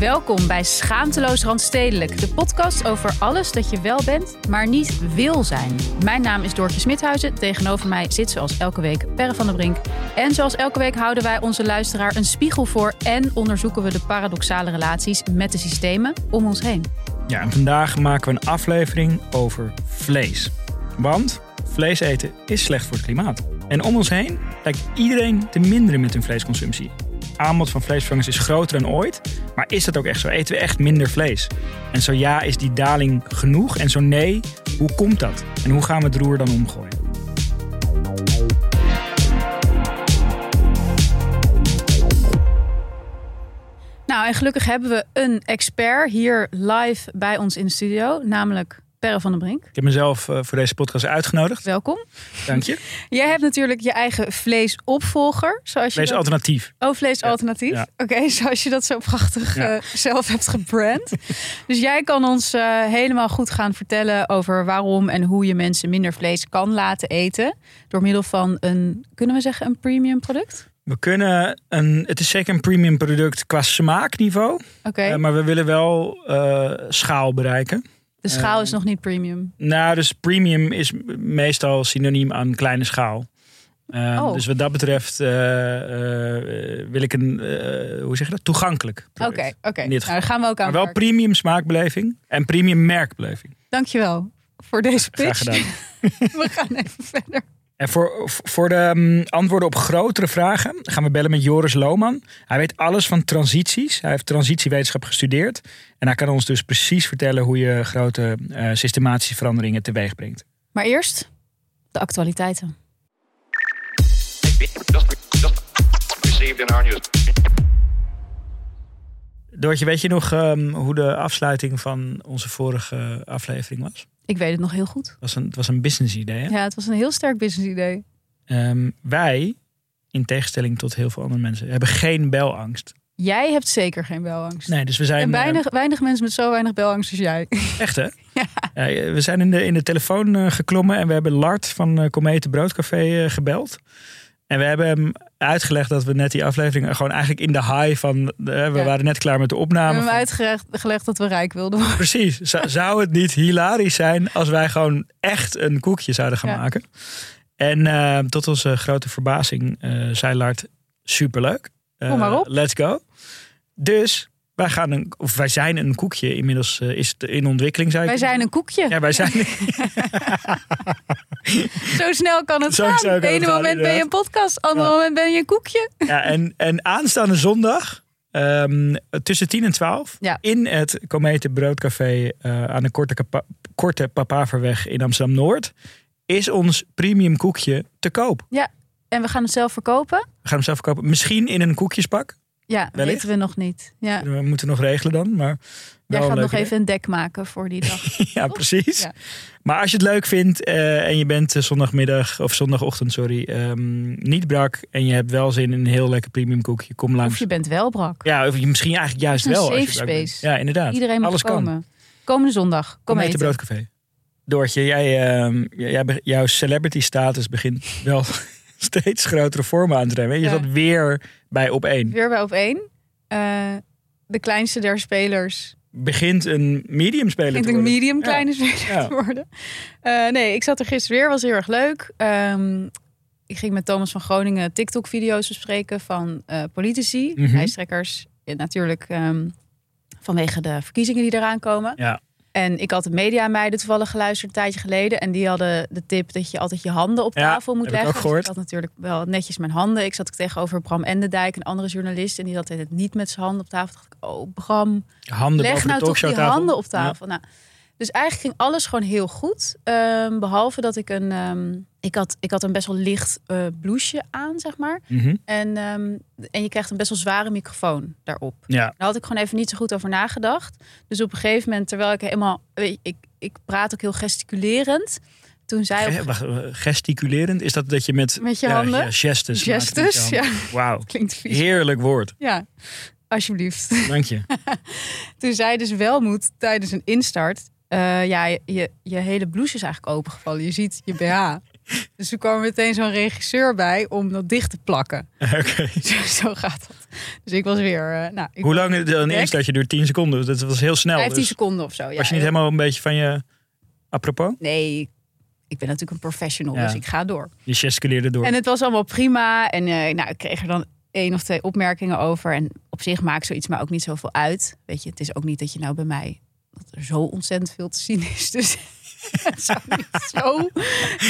Welkom bij Schaamteloos Randstedelijk, de podcast over alles dat je wel bent, maar niet wil zijn. Mijn naam is Doortje Smithuizen. Tegenover mij zit zoals elke week Perre van der Brink. En zoals elke week houden wij onze luisteraar een spiegel voor en onderzoeken we de paradoxale relaties met de systemen om ons heen. Ja, en vandaag maken we een aflevering over vlees. Want vlees eten is slecht voor het klimaat. En om ons heen lijkt iedereen te minderen met hun vleesconsumptie aanbod van vleesvervangers is groter dan ooit. Maar is dat ook echt zo? Eten we echt minder vlees? En zo ja, is die daling genoeg? En zo nee, hoe komt dat? En hoe gaan we het roer dan omgooien? Nou, en gelukkig hebben we een expert hier live bij ons in de studio, namelijk Perre van den Brink. Ik heb mezelf uh, voor deze podcast uitgenodigd. Welkom. Dank je. Jij hebt natuurlijk je eigen vleesopvolger. Zoals je vleesalternatief. Dat... Oh, vleesalternatief. Ja. Oké, zoals je dat zo prachtig ja. uh, zelf hebt gebrand. dus jij kan ons uh, helemaal goed gaan vertellen over waarom en hoe je mensen minder vlees kan laten eten. Door middel van een, kunnen we zeggen, een premium product? We kunnen een, het is zeker een premium product qua smaakniveau. Oké. Okay. maar we willen wel schaal bereiken. De schaal is nog niet premium. Nou, dus premium is meestal synoniem aan kleine schaal. Uh, oh. Dus wat dat betreft uh, uh, wil ik een, hoe zeg je dat, toegankelijk Oké, oké. Okay. Nou, gaan we ook aan Maar wel premium smaakbeleving en premium merkbeleving. Dankjewel voor deze pitch. Graag gedaan. we gaan even verder. En voor, voor de um, antwoorden op grotere vragen gaan we bellen met Joris Lohman. Hij weet alles van transities. Hij heeft transitiewetenschap gestudeerd. En hij kan ons dus precies vertellen hoe je grote uh, systematische veranderingen teweeg brengt. Maar eerst de actualiteiten. Doortje, weet je nog um, hoe de afsluiting van onze vorige aflevering was? Ik weet het nog heel goed. Het was een, het was een business idee. Hè? Ja, het was een heel sterk business idee. Um, wij, in tegenstelling tot heel veel andere mensen, hebben geen belangst. Jij hebt zeker geen belangst. Nee, dus we zijn. En weinig, uh, weinig mensen met zo weinig belangst als jij. Echt hè? ja. we zijn in de, in de telefoon uh, geklommen en we hebben Lart van uh, Comete Broodcafé gebeld. En we hebben hem uitgelegd dat we net die aflevering gewoon eigenlijk in de high van. we ja. waren net klaar met de opname. We hebben hem uitgelegd dat we rijk wilden worden. Precies. Zou het niet hilarisch zijn als wij gewoon echt een koekje zouden gaan ja. maken? En uh, tot onze grote verbazing uh, zei Lart: superleuk. Uh, Kom maar op. Let's go. Dus wij, gaan een, of wij zijn een koekje. Inmiddels uh, is het in ontwikkeling. Zei wij ik. zijn een koekje. Ja, wij zijn. Zo snel kan het Zo gaan. Op ene moment ben je een podcast, andere ja. moment ben je een koekje. Ja, en, en aanstaande zondag. Um, tussen 10 en 12 ja. in het Comete Broodcafé uh, aan de Korte, Kapa Korte Papaverweg in Amsterdam Noord is ons premium koekje te koop. Ja, en we gaan het zelf verkopen. We gaan hem zelf verkopen. Misschien in een koekjespak. Ja, weten we nog niet. Ja. We moeten nog regelen dan. Maar Jij gaat nog even een dek maken voor die dag. ja, precies. Ja. Maar als je het leuk vindt uh, en je bent zondagmiddag of zondagochtend, sorry, um, niet brak en je hebt wel zin in een heel lekker premium koekje, kom langs. Of je bent wel brak. Ja, of je misschien eigenlijk juist wel. Safe als je space. Ja, inderdaad. Iedereen mag Alles komen. Kan. Komende zondag. Kom, kom eten. broodcafé. Doortje, jij, uh, jij, jouw celebrity status begint wel steeds grotere vormen aan nemen. Je Ja. zat weer bij op één. Weer bij op één. Eh, de kleinste der spelers begint een medium speler Ik te worden. medium Ja. kleine speler te worden. Eh, nee, ik zat er gisteren weer, was heel erg leuk. Ehm, ik ging met Thomas van Groningen TikTok-video's bespreken van eh, politici, Mhm. lijsttrekkers. Ja, natuurlijk ehm, vanwege de verkiezingen die eraan komen. Ja. En ik had de media meiden toevallig geluisterd een tijdje geleden. En die hadden de tip dat je altijd je handen op Ja, tafel moet heb ik ook leggen. Dus gehoord. ik had natuurlijk wel netjes mijn handen. Ik zat tegenover Bram Endendijk, een andere journalist. En die zat het niet met zijn handen op tafel. Dacht ik, oh Bram, Handen leg nou toch talkshowtafel. handen op Ja. tafel. Nou, dus eigenlijk ging alles gewoon heel goed. Ehm, behalve dat ik een... ehm, ik, had, ik had een best wel licht eh blouseje aan, zeg maar. Mhm. En, ehm, en je krijgt een best wel zware microfoon daarop. Ja. Daar had ik gewoon even niet zo goed over nagedacht. Dus op een gegeven moment, terwijl ik helemaal... weet je, Ik, ik praat ook heel gesticulerend. Toen zei op eh, gesticulerend, is dat dat je met... Met je ja, handen? Ja, gestes. handen. Wauw. klinkt vies. Heerlijk woord. Ja, alsjeblieft. Dank je. Toen zei dus Welmoed tijdens een instart... eh, ja, je, je, hele blouse is eigenlijk opengevallen. Je ziet je BH. Dus toen kwam meteen zo'n regisseur bij om dat dicht te plakken. Oké. Zo, zo gaat dat. Dus ik was weer... eh, nou, ik Hoe lang dan Direct? eerst dat je door 10 seconden? Dat was heel snel. 15 dus seconden of zo. Ja, was je niet helemaal een beetje van je... Apropos? Nee, ik ben natuurlijk een professional, Ja. dus ik ga door. Je gesticuleerde door. En het was allemaal prima. En eh, nou, ik kreeg er dan één of twee opmerkingen over. En op zich maakt zoiets maar ook niet zoveel uit. Weet je, het is ook niet dat je nou bij mij... dat er zo ontzettend veel te zien is. Dus het is ook niet zo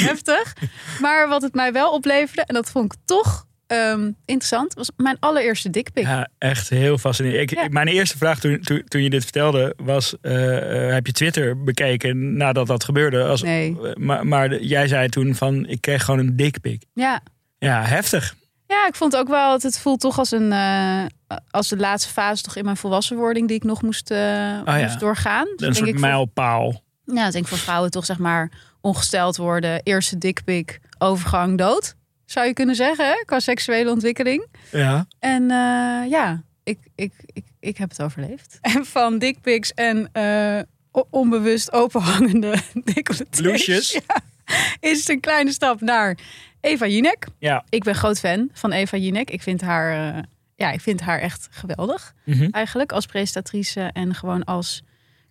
heftig. Maar wat het mij wel opleverde, en dat vond ik toch ehm, interessant... was mijn allereerste dikpik. Ja, echt heel fascinerend. Ik, Ja. Mijn eerste vraag toen, toen, toen je dit vertelde was... eh, eh, heb je Twitter bekeken nadat dat gebeurde? Als, Nee. eh, maar maar jij zei toen van, ik kreeg gewoon een dikpik. Ja. Ja, heftig. Ja, ik vond ook wel, het, het voelt toch als een eh, als de laatste fase toch in mijn volwassenwording die ik nog moest, eh, moest doorgaan. Dus Een denk soort ik voor- mijlpaal. Ja, ik denk voor vrouwen toch zeg maar ongesteld worden, eerste dikpik, overgang, dood. Zou je kunnen zeggen, hè? qua seksuele ontwikkeling. Ja. En eh, ja, ik, ik, ik, ik heb het overleefd. En van dickpics en onbewust openhangende decolletés. Blouses. Ja, is het een kleine stap naar Eva Jinek. Ja. Ik ben groot fan van Eva Jinek. Ik vind haar, eh, ja, ik vind haar echt geweldig Mhm. eigenlijk als presentatrice en gewoon als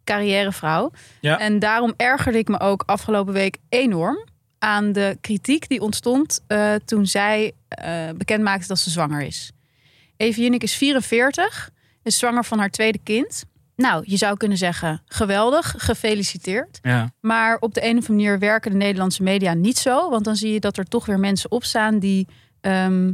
carrièrevrouw. Ja. En daarom ergerde ik me ook afgelopen week enorm aan de kritiek die ontstond eh, toen zij eh bekend maakte dat ze zwanger is. Eva Jinek is 44, is zwanger van haar tweede kind. Nou, je zou kunnen zeggen, geweldig, gefeliciteerd. Ja. Maar op de een of andere manier werken de Nederlandse media niet zo. Want dan zie je dat er toch weer mensen opstaan die ehm,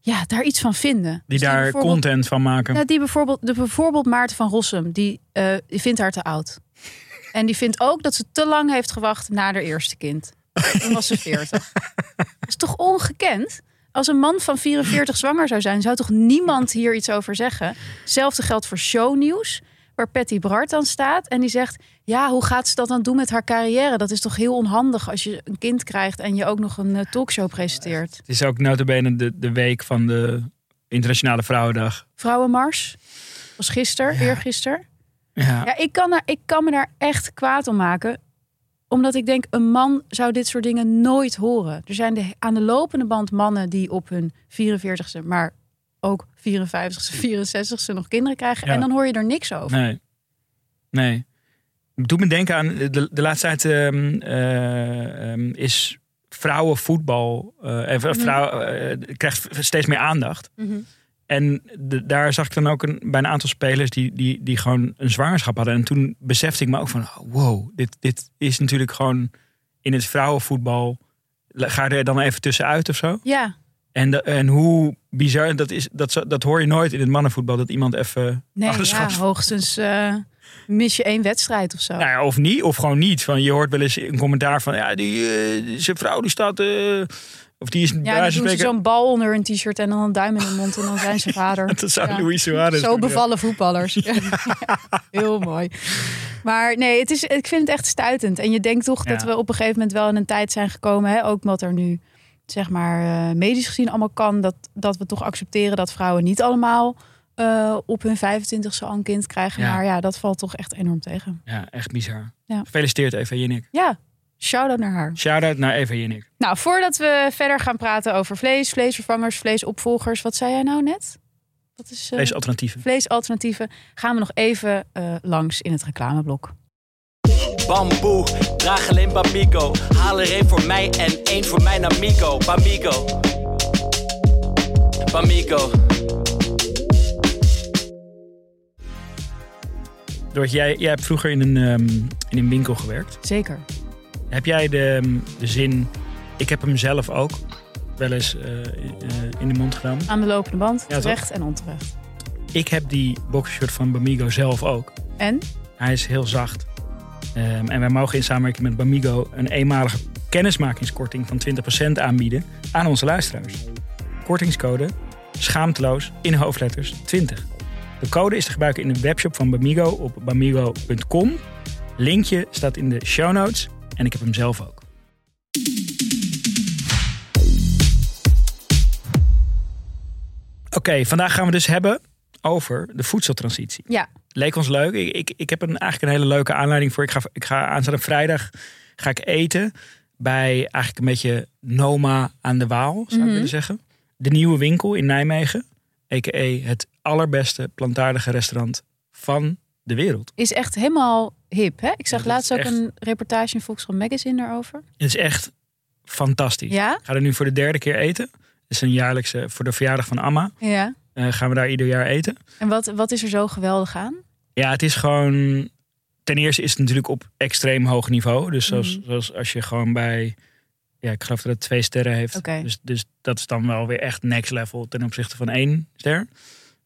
ja, daar iets van vinden. Die Dus daar content van maken. ja, die bijvoorbeeld, de, bijvoorbeeld Maarten van Rossum, die, eh, die vindt haar te oud. En die vindt ook dat ze te lang heeft gewacht na haar eerste kind. Toen was ze 40. Dat is toch ongekend? Als een man van 44 zwanger zou zijn, zou toch niemand hier iets over zeggen? Hetzelfde geldt voor shownieuws, waar Patty Bart dan staat. En die zegt, ja, hoe gaat ze dat dan doen met haar carrière? Dat is toch heel onhandig als je een kind krijgt en je ook nog een eh, talkshow presenteert. Het is ook notabene de, de week van de Internationale Vrouwendag. Vrouwenmars was gisteren, Ja. eergisteren. Ja. Ja, ik kan, er, ik kan me daar echt kwaad om maken. Omdat ik denk, een man zou dit soort dingen nooit horen. Er zijn de, aan de lopende band mannen die op hun 44ste, maar ook 54ste, 64ste nog kinderen krijgen. Ja. En dan hoor je er niks over. Nee. Nee. Doet me denken aan de, de laatste tijd ehm, eh, ehm, is vrouwenvoetbal eh, en vrouw, eh, krijgt steeds meer aandacht. Mhm. En de- daar zag ik dan ook een, bij een aantal spelers die, die, die gewoon een zwangerschap hadden. En toen besefte ik me ook van, oh, wow, dit, dit is natuurlijk gewoon in het vrouwenvoetbal. Ga je er dan even tussenuit of zo? Ja, En, de- en hoe bizar, dat, is, dat, dat hoor je nooit in het mannenvoetbal. Dat iemand even nee, ja, hoogstens eh, mis je één wedstrijd of zo. Nou ja, of niet, of gewoon niet. Van, je hoort wel eens een commentaar van, ja, die, eh, zijn vrouw die staat, eh, of die is ja, dan doen ze zo'n bal onder een t-shirt en dan een duim in de mond en dan zijn ze vader. Dat zou Ja. Luis Suarez Zo bevallen voetballers. Ja. Heel mooi. Maar nee, het is, ik vind het echt stuitend. En je denkt toch dat we op een gegeven moment wel in een tijd zijn gekomen. Hè? Ook wat er nu, zeg maar, eh, medisch gezien allemaal kan. Dat, dat we toch accepteren dat vrouwen niet allemaal eh, op hun 25ste al een kind krijgen. Ja. Maar ja, dat valt toch echt enorm tegen. Ja, echt bizar. Ja. Gefeliciteerd Eva Jinnik. Ja, shout-out naar haar. Shout-out naar Eva Jinnik. Nou, voordat we verder gaan praten over vlees, vleesvervangers, vleesopvolgers. Wat zei jij nou net? Dat is eh, Vleesalternatieven. vleesalternatieven. Gaan we nog even langs in het reclameblok. Bamboe, draag alleen Bamigo. Haal er één voor mij en één voor mijn amigo. Bamigo. Bamigo. Doortje, jij, jij hebt vroeger in een, ehm, in een winkel gewerkt. Zeker. Heb jij de, ehm, de zin, ik heb hem zelf ook wel eens eh, eh, in de mond gedaan. Aan de lopende band, Ja, toch? terecht en onterecht. Ik heb die boxershort van Bamigo zelf ook. En? Hij is heel zacht. Ehm, en wij mogen in samenwerking met Bamigo een eenmalige kennismakingskorting van 20% aanbieden aan onze luisteraars. Kortingscode schaamteloos in hoofdletters 20. De code is te gebruiken in de webshop van Bamigo op bamigo.com. Linkje staat in de show notes en ik heb hem zelf ook. Oké, vandaag gaan we dus hebben over de voedseltransitie. Ja. Leek ons leuk. Ik, ik, ik heb een, eigenlijk een hele leuke aanleiding voor. Ik ga, ik ga aanstaande vrijdag ga ik eten bij eigenlijk een beetje Noma aan de Waal, zou ik Mhm. willen zeggen. De nieuwe winkel in Nijmegen. A.k.a. het allerbeste plantaardige restaurant van de wereld. Is echt helemaal hip, hè? Ik zag dat laatst ook echt- een reportage in Volkskrant Magazine daarover. Het is echt fantastisch. Ja? Ik ga er nu voor de derde keer eten. Het is een jaarlijkse, voor de verjaardag van Amma. Ja. Eh, gaan we daar ieder jaar eten. En wat, wat is er zo geweldig aan? Ja, het is gewoon. Ten eerste is het natuurlijk op extreem hoog niveau. Dus zoals, Mhm. zoals als je gewoon bij. Ja, ik geloof dat het twee sterren heeft. Dus, dus dat is dan wel weer echt next level ten opzichte van één ster.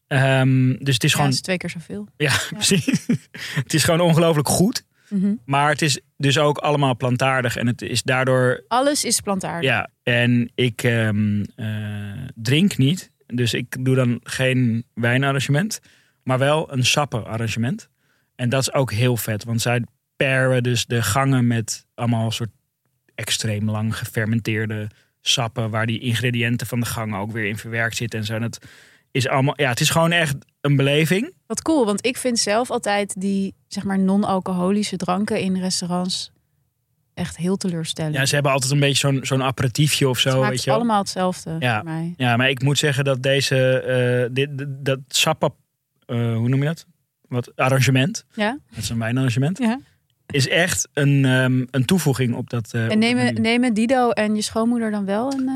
Ehm, dus het is Ja, gewoon. dat is twee keer zoveel. Ja, precies. het is gewoon ongelooflijk goed. Mhm. Maar het is dus ook allemaal plantaardig. En het is daardoor. Alles is plantaardig. Ja, en ik ehm, eh, drink niet. Dus ik doe dan geen wijnarrangement. Maar wel een sappenarrangement. En dat is ook heel vet. Want zij paren dus de gangen met allemaal soort extreem lang gefermenteerde sappen. Waar die ingrediënten van de gangen ook weer in verwerkt zitten en zo. En het is allemaal. Ja, het is gewoon echt een beleving. Wat cool, want ik vind zelf altijd die zeg maar non-alcoholische dranken in restaurants echt heel teleurstellend. Ja, ze hebben altijd een beetje zo'n zo'n aperitiefje of zo. het weet je wel. allemaal hetzelfde Ja. voor mij. Ja, maar ik moet zeggen dat deze, eh, dit, dat sapap, eh, hoe noem je dat? Wat arrangement. Ja? Dat is een wijnarrangement. Ja. Is echt een, ehm, een toevoeging op dat. eh, En nemen, nemen Dido en je schoonmoeder dan wel een?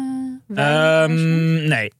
Ehm, nee.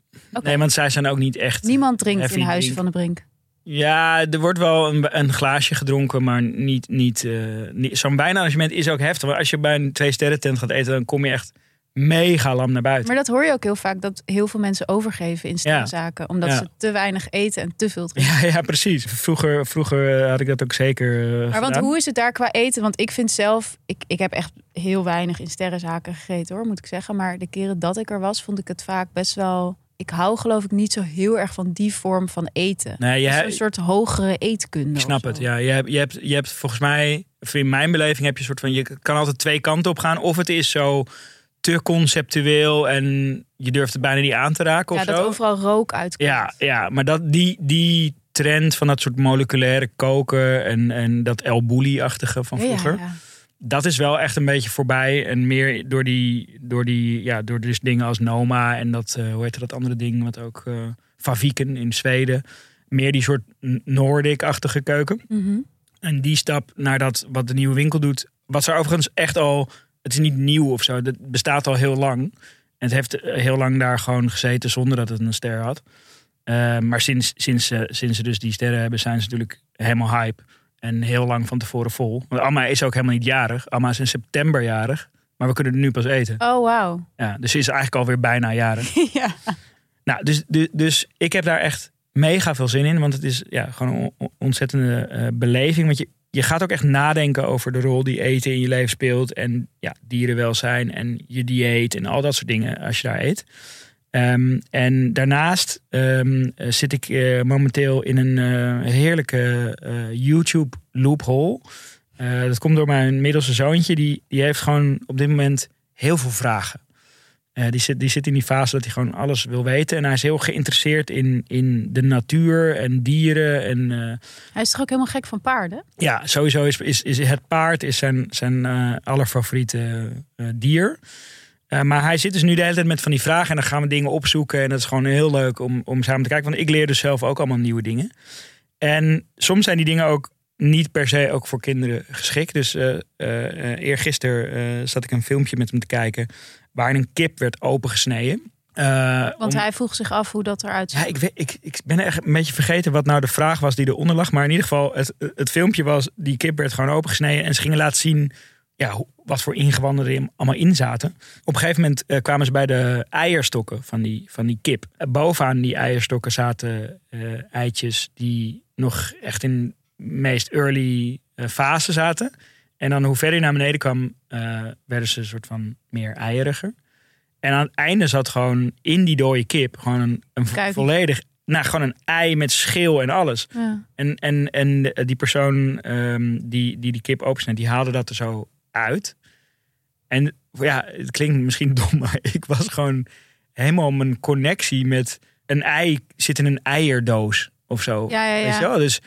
Nee, want zij zijn ook niet echt. Niemand drinkt in Huizen drink. van de Brink. Ja, er wordt wel een, een glaasje gedronken, maar niet. niet, niet Zo'n wijnarrangement is ook heftig. Want als je bij een twee sterren tent gaat eten, dan kom je echt mega lam naar buiten. Maar dat hoor je ook heel vaak, dat heel veel mensen overgeven in zaken. Omdat Ja. ze te weinig eten en te veel drinken. Ja, ja, precies. Vroeger, vroeger eh, had ik dat ook zeker. eh, Maar want hoe is het daar qua eten? Want ik vind zelf, ik, ik heb echt heel weinig in sterrenzaken gegeten hoor, moet ik zeggen. Maar de keren dat ik er was, vond ik het vaak best wel. Ik hou geloof ik niet zo heel erg van die vorm van eten. Nee, je, is een soort hogere eetkunde. Ik snap het, ja. Je hebt, je, hebt, je hebt volgens mij, in mijn beleving heb je een soort van, je kan altijd twee kanten op gaan. Of het is zo te conceptueel en je durft het bijna niet aan te raken Ja, of dat zo. overal rook uitkomt. Ja, ja, maar dat, die, die trend van dat soort moleculaire koken en, en dat El Bulli-achtige van ja, vroeger. ja. Dat is wel echt een beetje voorbij. En meer door die, door die, ja, door dus dingen als Noma en dat, eh, hoe heet dat andere ding, wat ook, eh Faviken in Zweden. Meer die soort Noordic-achtige keuken. Mhm. En die stap naar dat wat de nieuwe winkel doet. Wat ze overigens echt al. Het is niet nieuw of zo. Dat bestaat al heel lang. En het heeft eh, heel lang daar gewoon gezeten zonder dat het een ster had. Maar sinds, sinds, sinds ze dus die sterren hebben, zijn ze natuurlijk helemaal hype. En heel lang van tevoren vol. Want Amma is ook helemaal niet jarig. Amma is in september jarig. Maar we kunnen het nu pas eten. Oh, wauw. Ja, dus ze is eigenlijk alweer bijna jarig. ja. Nou, dus, dus, dus ik heb daar echt mega veel zin in. Want het is ja, gewoon een on- ontzettende eh, beleving. Want je, je gaat ook echt nadenken over de rol die eten in je leven speelt. En ja, dierenwelzijn en je dieet en al dat soort dingen als je daar eet. Ehm, en daarnaast ehm, eh, zit ik eh, momenteel in een eh, heerlijke YouTube loophole. Dat komt door mijn middelste zoontje. Die, die heeft gewoon op dit moment heel veel vragen. Die, zit, die zit in die fase dat hij gewoon alles wil weten. En hij is heel geïnteresseerd in, in de natuur en dieren. En Hij is toch ook helemaal gek van paarden? ja, sowieso is, is, is het paard is zijn, zijn allerfavoriete dier. Eh, maar hij zit dus nu de hele tijd met van die vragen en dan gaan we dingen opzoeken. En dat is gewoon heel leuk om, om samen te kijken. Want ik leer dus zelf ook allemaal nieuwe dingen. En soms zijn die dingen ook niet per se ook voor kinderen geschikt. Dus eh, eh, eergisteren zat ik een filmpje met hem te kijken... waarin een kip werd opengesneden. Eh, Want om- hij vroeg zich af hoe dat eruit zag. ja, ik, weet, ik, ik ben echt een beetje vergeten wat nou de vraag was die eronder lag. Maar in ieder geval, het, het filmpje was, die kip werd gewoon opengesneden. En ze gingen laten zien ja, wat voor ingewanden er allemaal in zaten. Op een gegeven moment eh, kwamen ze bij de eierstokken van die, van die kip. Eh, bovenaan die eierstokken zaten eh, eitjes die nog echt in de meest early fase zaten. En dan hoe verder je naar beneden kwam, werden ze een soort van meer eieriger. En aan het einde zat gewoon in die dode kip gewoon een, volledig, nou gewoon een ei met schil en alles. Ja. En, en, en die persoon ehm, die, die die kip opensneed, die haalde dat er zo uit. En ja, het klinkt misschien dom, maar ik was gewoon helemaal mijn connectie met een ei zit in een eierdoos of zo. Ja, ja, ja. Weet je wel? Dus,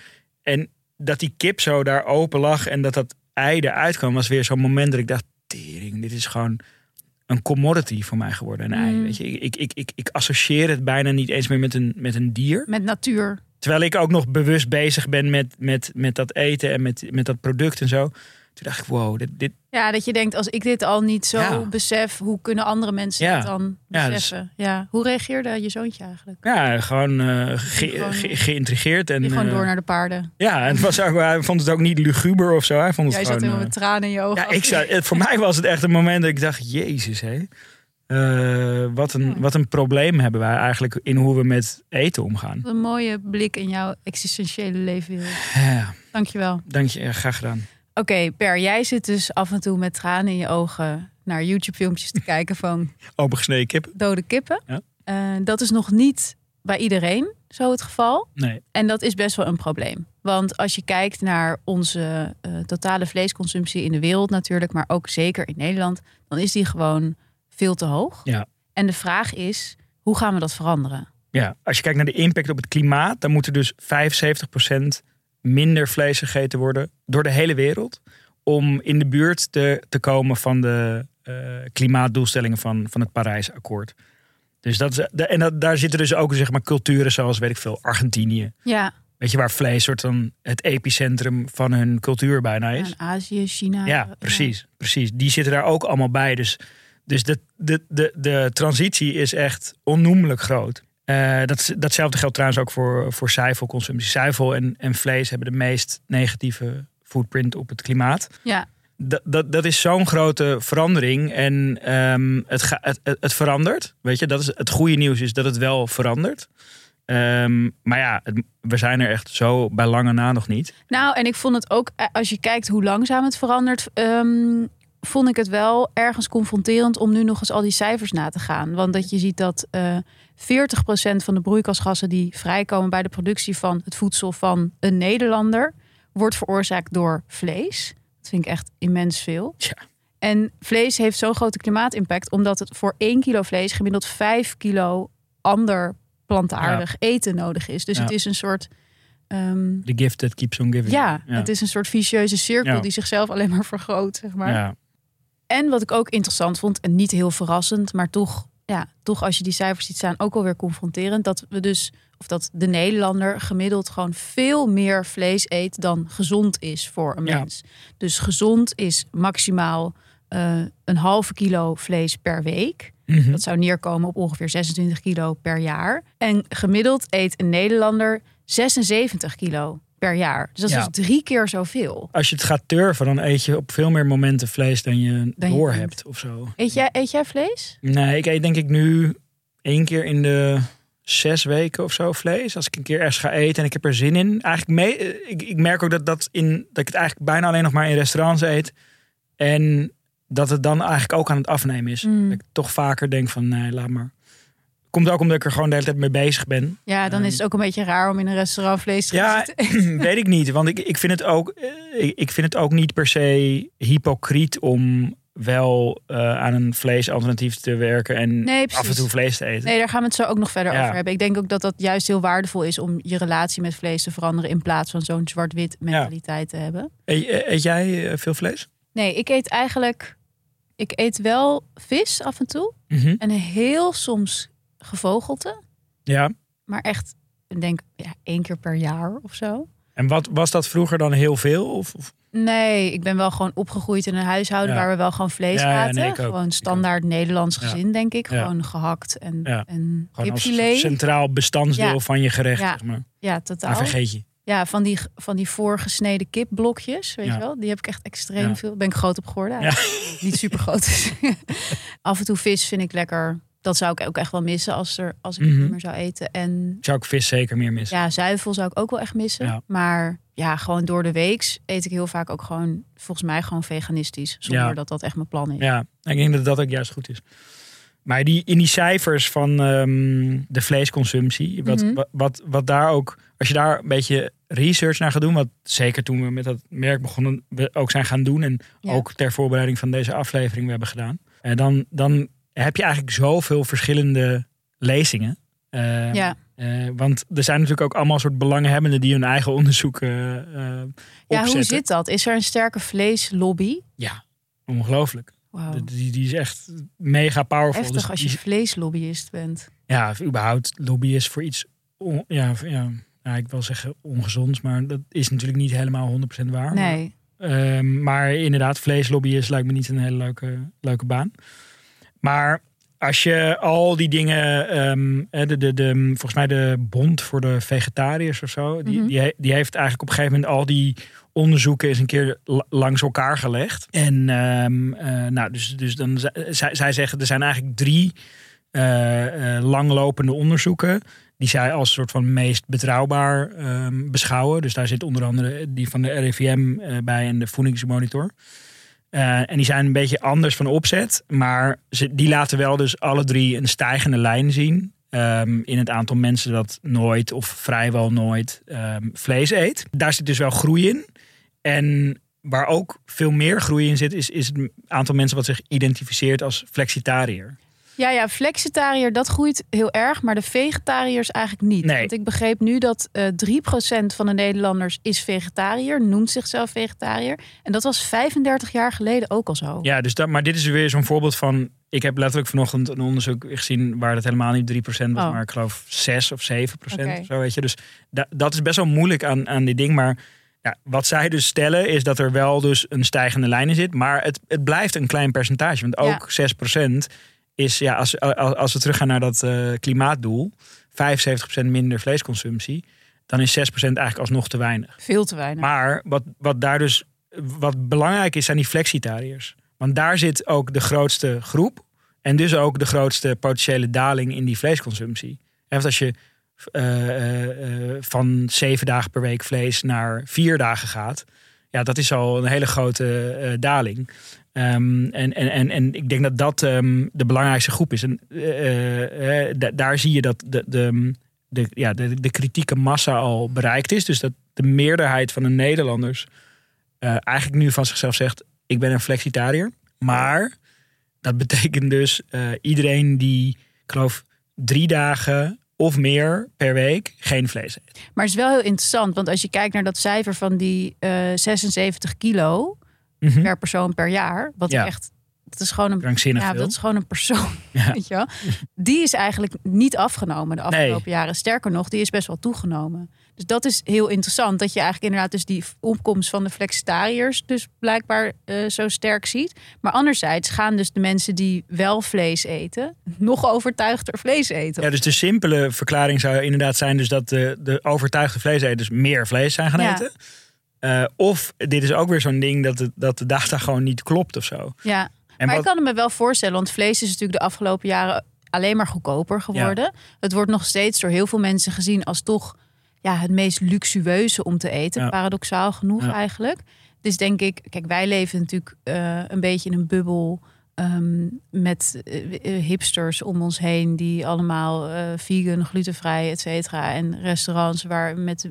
en dat die kip zo daar open lag en dat dat ei eruit kwam, was weer zo'n moment dat ik dacht, tering, dit is gewoon een commodity voor mij geworden, een ei. Mm. Weet je? Ik, ik, ik, ik associeer het bijna niet eens meer met een, met een dier. Met natuur. Terwijl ik ook nog bewust bezig ben met, met, met dat eten en met, met dat product en zo. Toen dacht ik, wow, dit, dit, Ja, dat je denkt, als ik dit al niet zo Ja. besef, hoe kunnen andere mensen Ja. het dan Ja, dus- beseffen? Ja, Hoe reageerde je zoontje eigenlijk? ja, gewoon, eh, ge- Gewoon- ge- geïntrigeerd. En, gewoon eh, door naar de paarden. Ja, en het was ook, hij vond het ook niet luguber of zo. Hij vond het Jij zat gewoon, helemaal met eh, tranen in je ogen. ja, ik zou, het, voor mij was het echt een moment dat ik dacht, jezus hé. Wat, een, wat een probleem hebben wij eigenlijk in hoe we met eten omgaan. Wat een mooie blik in jouw existentiële leven. Ja, Dankjewel. dank je, ja, graag gedaan. Oké, Per, jij zit dus af en toe met tranen in je ogen naar YouTube-filmpjes te kijken van Opengesneden kip? dode kippen. Ja. Eh, dat is nog niet bij iedereen zo het geval. Nee. En dat is best wel een probleem. Want als je kijkt naar onze eh, totale vleesconsumptie in de wereld natuurlijk, maar ook zeker in Nederland, dan is die gewoon veel te hoog. Ja. En de vraag is, hoe gaan we dat veranderen? Ja, als je kijkt naar de impact op het klimaat, dan moet er dus 75% minder vlees gegeten worden door de hele wereld. Om in de buurt te, te komen van de eh, klimaatdoelstellingen van, van het Parijsakkoord. Dus dat is, de- en dat, daar zitten dus ook zeg maar, culturen zoals, weet ik veel, Argentinië. Ja, Weet je, waar vlees soort van het epicentrum van hun cultuur bijna is. Azië, China. Ja, precies, precies. Die zitten daar ook allemaal bij. Dus, dus de, de, de, de transitie is echt onnoemelijk groot. Eh, dat, datzelfde geldt trouwens ook voor, voor zuivelconsumptie. Zuivel en, en vlees hebben de meest negatieve footprint op het klimaat. Ja, Dat, dat, dat is zo'n grote verandering. En ehm, het, ga, het, het, verandert. Weet je, dat is, het goede nieuws is dat het wel verandert. Ehm, maar ja, het- we zijn er echt zo bij lange na nog niet. Nou, en ik vond het ook, eh, als je kijkt hoe langzaam het verandert, ehm, vond ik het wel ergens confronterend om nu nog eens al die cijfers na te gaan. Want dat je ziet dat eh 40% van de broeikasgassen die vrijkomen bij de productie van het voedsel van een Nederlander, wordt veroorzaakt door vlees. Dat vind ik echt immens veel. En vlees heeft zo'n grote klimaatimpact, omdat het voor 1 kilo vlees gemiddeld 5 kilo ander plantaardig eten nodig is. Dus Ja. het is een soort. ehm, The gift that keeps on giving. ja, het is een soort vicieuze cirkel Ja. die zichzelf alleen maar vergroot, zeg maar. En wat ik ook interessant vond, en niet heel verrassend, maar toch, ja, toch als je die cijfers ziet staan, ook alweer confronterend, dat we dus, of dat de Nederlander gemiddeld gewoon veel meer vlees eet dan gezond is voor een Ja. mens. Dus gezond is maximaal eh, een halve kilo vlees per week. Mhm. Dat zou neerkomen op ongeveer 26 kilo per jaar. En gemiddeld eet een Nederlander 76 kilo per jaar. Dus dat is Ja. dus drie keer zoveel. Als je het gaat turven, dan eet je op veel meer momenten vlees dan je Dan door hebt of zo. Eet jij, eet jij vlees? Nee, ik eet denk ik nu één keer in de zes weken of zo vlees. Als ik een keer ergens ga eten en ik heb er zin in. Eigenlijk mee, eh, ik, ik merk ook dat, dat, in, dat ik het eigenlijk bijna alleen nog maar in restaurants eet. En dat het dan eigenlijk ook aan het afnemen is. Mm. Dat ik toch vaker denk van nee, laat maar. Komt ook omdat ik er gewoon de hele tijd mee bezig ben. Ja, dan is het ook een beetje raar om in een restaurant vlees te Ja, eten. weet ik niet. Want ik, ik, vind het ook, eh, ik, vind het ook niet per se hypocriet om wel eh, aan een vleesalternatief te werken en Nee, af en toe vlees te eten. Nee, daar gaan we het zo ook nog verder Ja. over hebben. Ik denk ook dat dat juist heel waardevol is om je relatie met vlees te veranderen in plaats van zo'n zwart-wit mentaliteit te hebben. Eet, eet jij eh, veel vlees? Nee, ik eet eigenlijk Ik eet wel vis af en toe. Mhm. En heel soms gevogelte. Ja. Maar echt, ik denk ja, één keer per jaar of zo. En wat was dat vroeger dan heel veel? Of, of- Nee, ik ben wel gewoon opgegroeid in een huishouden Ja. waar we wel gewoon vlees Ja, aten. nee. Gewoon standaard Nederlands gezin, denk ik. Gewoon gehakt en, en gewoon centraal bestanddeel Ja. van je gerecht, Ja. zeg maar. Ja, totaal. Maar vergeet je. Ja, van die, van die voorgesneden kipblokjes, weet je wel. Die heb ik echt extreem veel. Ben ik groot op geworden. Niet super groot. Af en toe vis vind ik lekker. Dat zou ik ook echt wel missen als, er, als ik het Mhm. niet meer zou eten. En Zou ik vis zeker meer missen. ja, zuivel zou ik ook wel echt missen. Ja. Maar ja, gewoon door de weeks eet ik heel vaak ook gewoon, volgens mij gewoon veganistisch. Zonder Ja. dat dat echt mijn plan is. Ja, ik denk dat dat ook juist goed is. Maar die, in die cijfers van ehm, de vleesconsumptie, wat, Mhm. wat, wat, wat daar ook, als je daar een beetje research naar gaat doen, wat zeker toen we met dat merk begonnen, we ook zijn gaan doen en Ja. ook ter voorbereiding van deze aflevering we hebben gedaan, en dan, dan heb je eigenlijk zoveel verschillende lezingen. Eh, Ja. eh, want er zijn natuurlijk ook allemaal soort belanghebbenden die hun eigen onderzoek eh eh, Ja, opzetten. hoe zit dat? Is er een sterke vleeslobby? Ja, ongelooflijk. Wauw. Die, die is echt mega powerful. Heftig Dus als je vleeslobbyist bent. ja, of überhaupt lobbyist voor iets, on- ja, ja, ja, ik wil zeggen ongezonds, maar dat is natuurlijk niet helemaal 100% waar. Nee. Maar, ehm, maar inderdaad, vleeslobbyist lijkt me niet een hele leuke, leuke baan. Maar als je al die dingen, ehm, eh, de, de, de, volgens mij de Bond voor de Vegetariërs of zo, die, Mhm. die, die heeft eigenlijk op een gegeven moment al die onderzoeken eens een keer la- langs elkaar gelegd. En ehm, eh, nou, dus, dus dan, zij, zij zeggen er zijn eigenlijk drie eh, eh, langlopende onderzoeken. Die zij als soort van meest betrouwbaar ehm, beschouwen. Dus daar zit onder andere die van de RIVM bij en de Voedingsmonitor. Eh, en die zijn een beetje anders van opzet. Maar ze, die laten wel dus alle drie een stijgende lijn zien. ehm, in het aantal mensen dat nooit of vrijwel nooit ehm, vlees eet. Daar zit dus wel groei in. En waar ook veel meer groei in zit, is, is het aantal mensen wat zich identificeert als flexitariër. Ja, ja, flexitariër, dat groeit heel erg, maar de vegetariërs eigenlijk niet. Nee. Want ik begreep nu dat eh 3% van de Nederlanders is vegetariër, noemt zichzelf vegetariër. En dat was 35 jaar geleden ook al zo. Ja, dus dat, maar dit is weer zo'n voorbeeld van. Ik heb letterlijk vanochtend een onderzoek gezien waar het helemaal niet 3% was, Oh. maar ik geloof 6 of 7% Oké. of zo. Weet je. Dus da- dat is best wel moeilijk aan, aan dit ding. Maar ja, wat zij dus stellen is dat er wel dus een stijgende lijn in zit. Maar het, het blijft een klein percentage. Want Ja. ook 6% is, ja, als, als, we teruggaan naar dat eh, klimaatdoel, 75% minder vleesconsumptie, dan is 6% eigenlijk alsnog te weinig. Veel te weinig. Maar wat, wat daar dus wat belangrijk is, zijn die flexitariërs. Want daar zit ook de grootste groep. En dus ook de grootste potentiële daling in die vleesconsumptie. Want als je eh, eh, van zeven dagen per week vlees naar vier dagen gaat. Ja, dat is al een hele grote daling. Ehm, en, en, en, en ik denk dat dat ehm, de belangrijkste groep is. En eh, eh, da- daar zie je dat de, de, de, ja, de, de kritieke massa al bereikt is. Dus dat de meerderheid van de Nederlanders eh, eigenlijk nu van zichzelf zegt: Ik ben een flexitariër. Maar dat betekent dus eh, iedereen die, ik geloof, drie dagen of meer per week geen vlees eet. Maar het is wel heel interessant, want als je kijkt naar dat cijfer van die eh 76 kilo Mhm. per persoon per jaar, wat Ja. echt, dat is gewoon een Ja, dat is gewoon een persoon. Ja. Weet je wel? Die is eigenlijk niet afgenomen de afgelopen jaren. Sterker nog, die is best wel toegenomen. Dus dat is heel interessant. Dat je eigenlijk inderdaad dus die opkomst van de flexitariërs dus blijkbaar eh, zo sterk ziet. Maar anderzijds gaan dus de mensen die wel vlees eten... nog overtuigder vlees eten. Ja, dus de simpele verklaring zou inderdaad zijn dus dat de, de overtuigde vleeseters meer vlees zijn gaan Ja. eten. Eh, of dit is ook weer zo'n ding dat, het, dat de data gewoon niet klopt of zo. Ja, En maar wat, ik kan het me wel voorstellen, want vlees is natuurlijk de afgelopen jaren alleen maar goedkoper geworden. Het wordt nog steeds door heel veel mensen gezien als toch ja, het meest luxueuze om te eten. Ja. Paradoxaal genoeg Ja. eigenlijk. Dus denk ik, kijk, wij leven natuurlijk eh, een beetje in een bubbel. Ehm, met eh, eh, hipsters om ons heen die allemaal eh, vegan, glutenvrij, et cetera. En restaurants waar met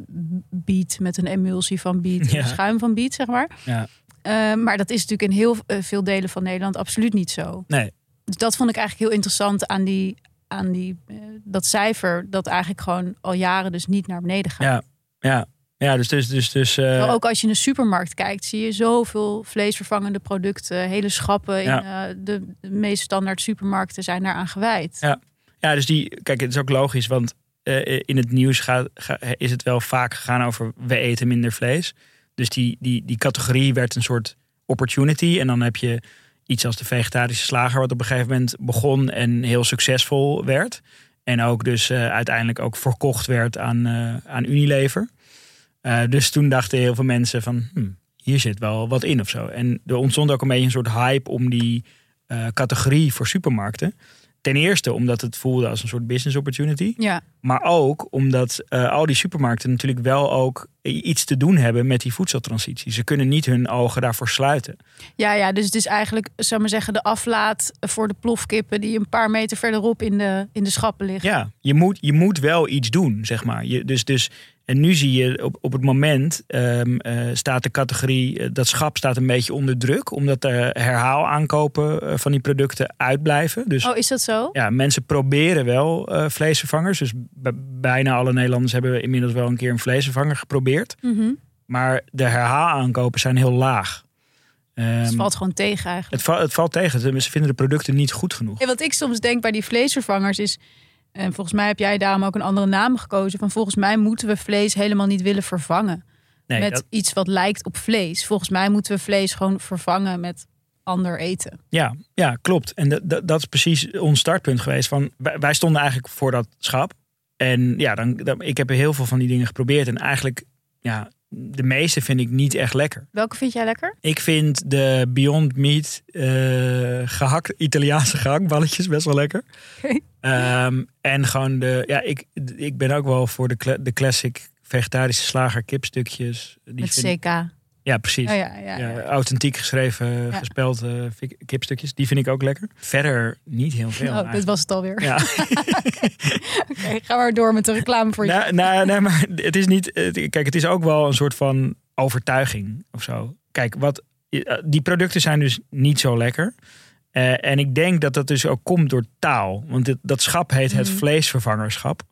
biet, met een emulsie van biet, Ja. schuim van biet, zeg maar. Ja. Eh, maar dat is natuurlijk in heel veel delen van Nederland absoluut niet zo. nee, Dus dat vond ik eigenlijk heel interessant aan, die, aan die, dat cijfer. Dat eigenlijk gewoon al jaren dus niet naar beneden gaat. Ja. ja. Ja, dus, dus, dus, dus eh, ook als je in de supermarkt kijkt, zie je zoveel vleesvervangende producten. Hele schappen in eh, de, de meest standaard supermarkten zijn daaraan gewijd. Ja. Ja, dus die, kijk, het is ook logisch, want eh, in het nieuws gaat, ga- is het wel vaak gegaan over we eten minder vlees. Dus die, die, die categorie werd een soort opportunity. En dan heb je iets als de vegetarische slager, wat op een gegeven moment begon en heel succesvol werd. En ook dus uiteindelijk ook verkocht werd aan, aan Unilever. Eh, dus toen dachten heel veel mensen van, hm, hier zit wel wat in of zo. En er ontstond ook een beetje een soort hype om die eh, categorie voor supermarkten. Ten eerste omdat het voelde als een soort business opportunity. Ja, Maar ook omdat eh, al die supermarkten natuurlijk wel ook iets te doen hebben met die voedseltransitie. Ze kunnen niet hun ogen daarvoor sluiten. ja, ja, dus het is eigenlijk, zou maar zeggen, de aflaat voor de plofkippen die een paar meter verderop in de, in de schappen liggen. Ja, je moet, je moet wel iets doen, zeg maar. Je, dus, dus, en nu zie je op, op het moment ehm, eh, staat de categorie, eh, dat schap staat een beetje onder druk. Omdat de herhaalaankopen eh, van die producten uitblijven. Dus Oh, is dat zo? ja, mensen proberen wel eh, vleesvervangers. Dus bijna alle Nederlanders hebben inmiddels wel een keer een vleesvervanger geprobeerd. Mhm. Maar de herhaalaankopen zijn heel laag. Ehm, het valt gewoon tegen eigenlijk. het, va- het valt tegen. Ze vinden de producten niet goed genoeg. En wat ik soms denk bij die vleesvervangers is. En volgens mij heb jij daarom ook een andere naam gekozen. Van volgens mij moeten we vlees helemaal niet willen vervangen. Nee, met dat- iets wat lijkt op vlees. Volgens mij moeten we vlees gewoon vervangen met ander eten. ja, ja, klopt. En dat, dat, is precies ons startpunt geweest. Van, wij, wij stonden eigenlijk voor dat schap. En ja, dan, dan, ik heb heel veel van die dingen geprobeerd. En eigenlijk, ja, de meeste vind ik niet echt lekker. Welke vind jij lekker? Ik vind de Beyond Meat eh gehakt, Italiaanse gehaktballetjes best wel lekker. Ehm, en gewoon de, ja, ik, ik ben ook wel voor de, de classic vegetarische slager kipstukjes. Die Met vind ik- CK. Ja, precies. Oh, ja, ja, Ja, ja. authentiek geschreven, gespeld eh, kipstukjes. Die vind ik ook lekker. Verder niet heel veel. Oh, dit was het alweer. Ja. Oké, ga maar door met de reclame voor je. nou, nou, nee, maar het is niet. het- Kijk, het is ook wel een soort van overtuiging of zo. Kijk, wat, eh, die producten zijn dus niet zo lekker. Eh, en ik denk dat dat dus ook komt door taal. Want dit, dat schap heet het Mhm. vleesvervangerschap.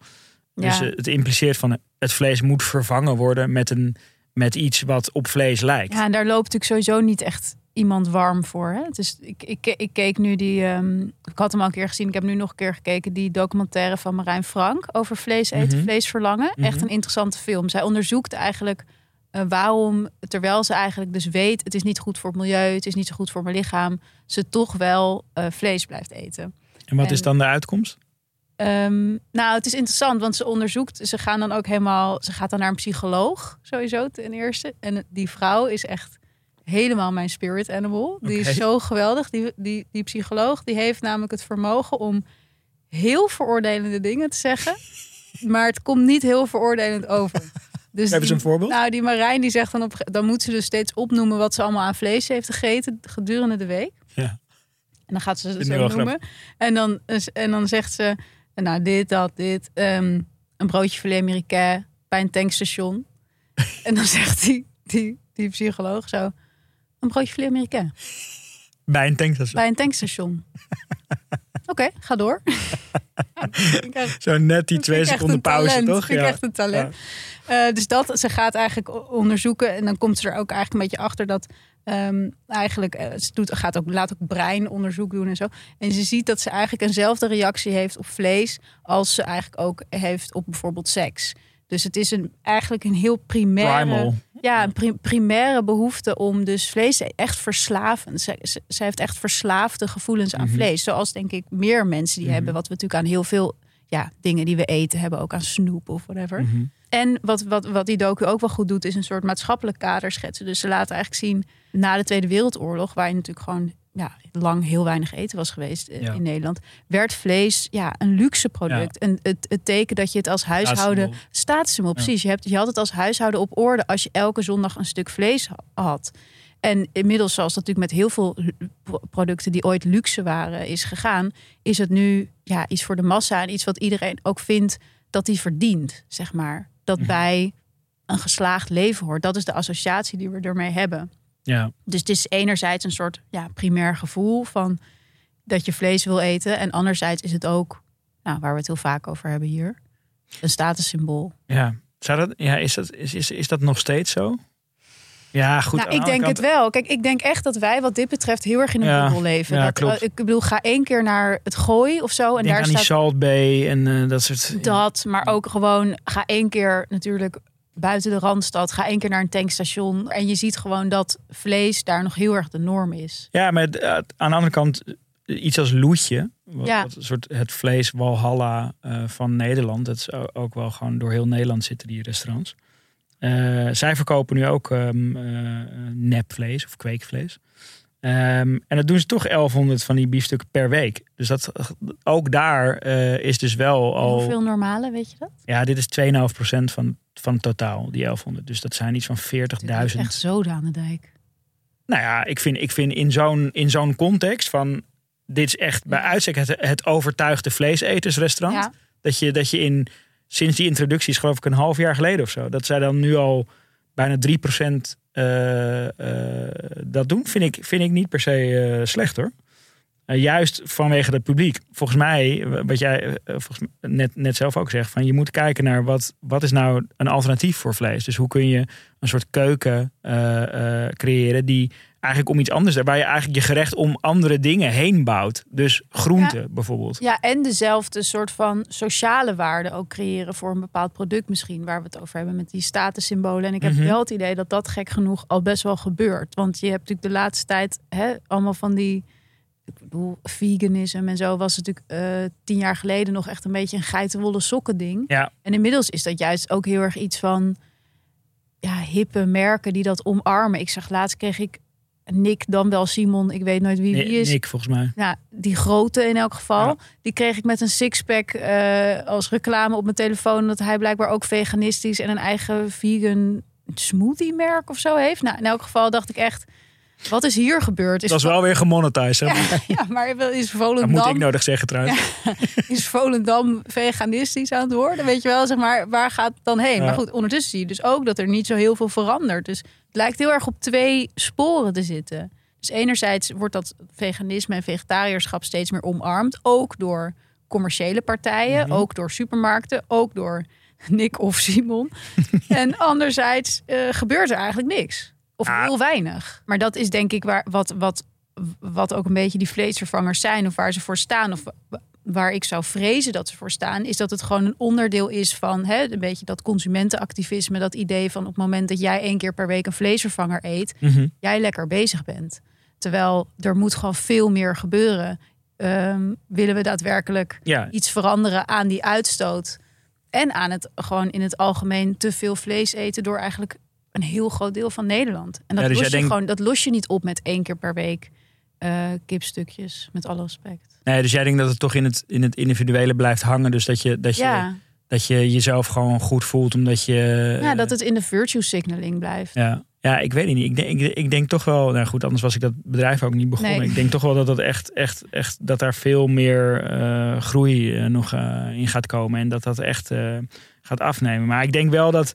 Dus Ja. eh, het impliceert van het vlees moet vervangen worden met, een, met iets wat op vlees lijkt. Ja, en daar loopt natuurlijk sowieso niet echt iemand warm voor. Hè? Dus ik, ik, ik keek nu die. ehm, ik had hem al een keer gezien. Ik heb nu nog een keer gekeken. Die documentaire van Marijn Frank over vlees eten, Mhm. vleesverlangen. Echt Mhm. een interessante film. Zij onderzoekt eigenlijk eh, waarom, terwijl ze eigenlijk dus weet: het is niet goed voor het milieu, het is niet zo goed voor mijn lichaam, ze toch wel eh, vlees blijft eten. En wat en- is dan de uitkomst? Ehm, nou, het is interessant, want ze onderzoekt. Ze gaan dan ook helemaal. Ze gaat dan naar een psycholoog, sowieso ten eerste. En die vrouw is echt helemaal mijn spirit animal. Die is zo geweldig. Die, die, die psycholoog die heeft namelijk het vermogen om heel veroordelende dingen te zeggen. maar het komt niet heel veroordelend over. Dus Hebben ze een voorbeeld? Nou, die Marijn die zegt dan op. Dan moet ze dus steeds opnoemen wat ze allemaal aan vlees heeft gegeten gedurende de week. Ja. En dan gaat ze het zo wel noemen. En dan, en dan zegt ze, nou dit, dat, dit. ehm, een broodje filet américain bij een tankstation. en dan zegt die, die, die psycholoog zo, een broodje filet américain Bij een tankstation. bij een tankstation. Oké, ga door. Ja, echt- Zo net die twee seconden pauze, talent. toch? Vind ik echt een talent. Eh, dus dat, ze gaat eigenlijk onderzoeken en dan komt ze er ook eigenlijk een beetje achter dat ehm, eigenlijk eh, ze doet, gaat ook, laat ook breinonderzoek doen en zo. En ze ziet dat ze eigenlijk eenzelfde reactie heeft op vlees als ze eigenlijk ook heeft op bijvoorbeeld seks. Dus het is een, eigenlijk een heel primaire, Primal. ja, een pri- primaire behoefte om dus vlees echt verslavend. Ze heeft echt verslaafde gevoelens aan Mhm. vlees. Zoals denk ik meer mensen die Mhm. hebben. Wat we natuurlijk aan heel veel ja, dingen die we eten hebben. Ook aan snoep of whatever. Mhm. En wat, wat, wat die docu ook wel goed doet, is een soort maatschappelijk kader schetsen. Dus ze laten eigenlijk zien, na de Tweede Wereldoorlog, waar je natuurlijk gewoon ja, lang heel weinig eten was geweest eh, Ja. in Nederland, werd vlees ja, een luxe product. En het, het teken dat je het als huishouden. Staatssymbool. Ja. precies. Je, hebt, je had het als huishouden op orde als je elke zondag een stuk vlees ha- had. En inmiddels, zoals dat natuurlijk met heel veel producten die ooit luxe waren, is gegaan, is het nu ja, iets voor de massa en iets wat iedereen ook vindt dat hij verdient, zeg maar. Dat bij een geslaagd leven hoort. Dat is de associatie die we ermee hebben. Ja. Dus het is enerzijds een soort ja, primair gevoel van dat je vlees wil eten. En anderzijds is het ook, nou, waar we het heel vaak over hebben hier, een statussymbool. Ja, Zou dat, ja, is, dat, is, is, is dat nog steeds zo? Ja, goed. nou, ik de denk het wel. Kijk, ik denk echt dat wij wat dit betreft heel erg in een Ja, bubbel leven. ja, dat, klopt. eh, ik bedoel, ga één keer naar het gooi of zo. En Denk daar aan die staat Salt Bay en eh, dat soort... dat. Maar ook gewoon, ga één keer natuurlijk buiten de Randstad. Ga één keer naar een tankstation. En je ziet gewoon dat vlees daar nog heel erg de norm is. Ja, maar eh, aan de andere kant iets als Loetje. Wat, Ja. wat een soort het vlees Walhalla van Nederland. Dat is ook wel gewoon door heel Nederland zitten die restaurants. Eh, zij verkopen nu ook ehm, eh, nepvlees of kweekvlees. Ehm, en dat doen ze toch 1100 van die biefstukken per week. Dus dat, ook daar eh, is dus wel al... Hoeveel normale, weet je dat? Ja, dit is 2,5% van, van het totaal, die 1100. Dus dat zijn iets van 40.000. Echt zoden aan de dijk. Nou ja, ik vind, ik vind in zo'n in zo'n context van... Dit is echt bij uitstek het, het overtuigde vleesetersrestaurant. Ja. Dat, je, dat je in, sinds die introductie is geloof ik een half jaar geleden of zo. Dat zij dan nu al bijna 3% eh, eh, dat doen, vind ik, vind ik niet per se eh, slecht hoor. Eh, juist vanwege het publiek. Volgens mij, wat jij volgens net, net zelf ook zegt, van je moet kijken naar wat, wat is nou een alternatief voor vlees. Dus hoe kun je een soort keuken creëren die eigenlijk om iets anders, waar je eigenlijk je gerecht om andere dingen heen bouwt. Dus groenten bijvoorbeeld. Ja, en dezelfde soort van sociale waarde ook creëren voor een bepaald product misschien. Waar we het over hebben met die statussymbolen. En ik heb Mhm. wel het idee dat dat gek genoeg al best wel gebeurt. Want je hebt natuurlijk de laatste tijd hè, allemaal van die... Ik bedoel, veganisme en zo was natuurlijk eh, tien jaar geleden nog echt een beetje een geitenwolle sokken ding. Ja. En inmiddels is dat juist ook heel erg iets van ja, hippe merken die dat omarmen. Ik zag laatst kreeg ik Nick, dan wel Simon, ik weet nooit wie wie is. Nick volgens mij. Ja, die grote in elk geval. Ja. Die kreeg ik met een sixpack eh als reclame op mijn telefoon. Dat hij blijkbaar ook veganistisch en een eigen vegan smoothie merk of zo heeft. Nou, in elk geval dacht ik echt, wat is hier gebeurd? Is Dat is wel weer gemonetized. Hè? Ja, maar is Dat moet ik Volendam, nodig zeggen trouwens. is Volendam veganistisch aan het worden? Weet je wel, zeg maar, waar gaat het dan heen? Maar goed, ondertussen zie je dus ook dat er niet zo heel veel verandert. Dus het lijkt heel erg op twee sporen te zitten. Dus enerzijds wordt dat veganisme en vegetariërschap steeds meer omarmd. Ook door commerciële partijen, Mhm. ook door supermarkten, ook door Nick of Simon. en anderzijds eh, gebeurt er eigenlijk niks. Of Ah. heel weinig. Maar dat is denk ik waar, wat, wat, wat ook een beetje die vleesvervangers zijn. Of waar ze voor staan. Of wa- waar ik zou vrezen dat ze voor staan. Is dat het gewoon een onderdeel is van hè, een beetje dat consumentenactivisme. Dat idee van op het moment dat jij één keer per week een vleesvervanger eet. Mhm. Jij lekker bezig bent. Terwijl er moet gewoon veel meer gebeuren. Ehm, willen we daadwerkelijk Ja, iets veranderen aan die uitstoot. En aan het gewoon in het algemeen te veel vlees eten door eigenlijk een heel groot deel van Nederland. En dat, Ja, dus los, je denkt- gewoon, dat los je niet op met één keer per week eh, kipstukjes, met alle respect. nee, dus jij denkt dat het toch in het, in het individuele blijft hangen. Dus dat je, dat, je, Ja, dat je jezelf gewoon goed voelt. Omdat je... ja, dat het in de virtue signaling blijft. Ja. ja, ik weet het niet. Ik denk, ik, ik denk toch wel... Nou goed, anders was ik dat bedrijf ook niet begonnen. Nee. Ik denk toch wel dat, dat, echt, echt, echt, dat daar veel meer eh, groei eh, nog eh, in gaat komen. En dat dat echt eh, gaat afnemen. Maar ik denk wel dat...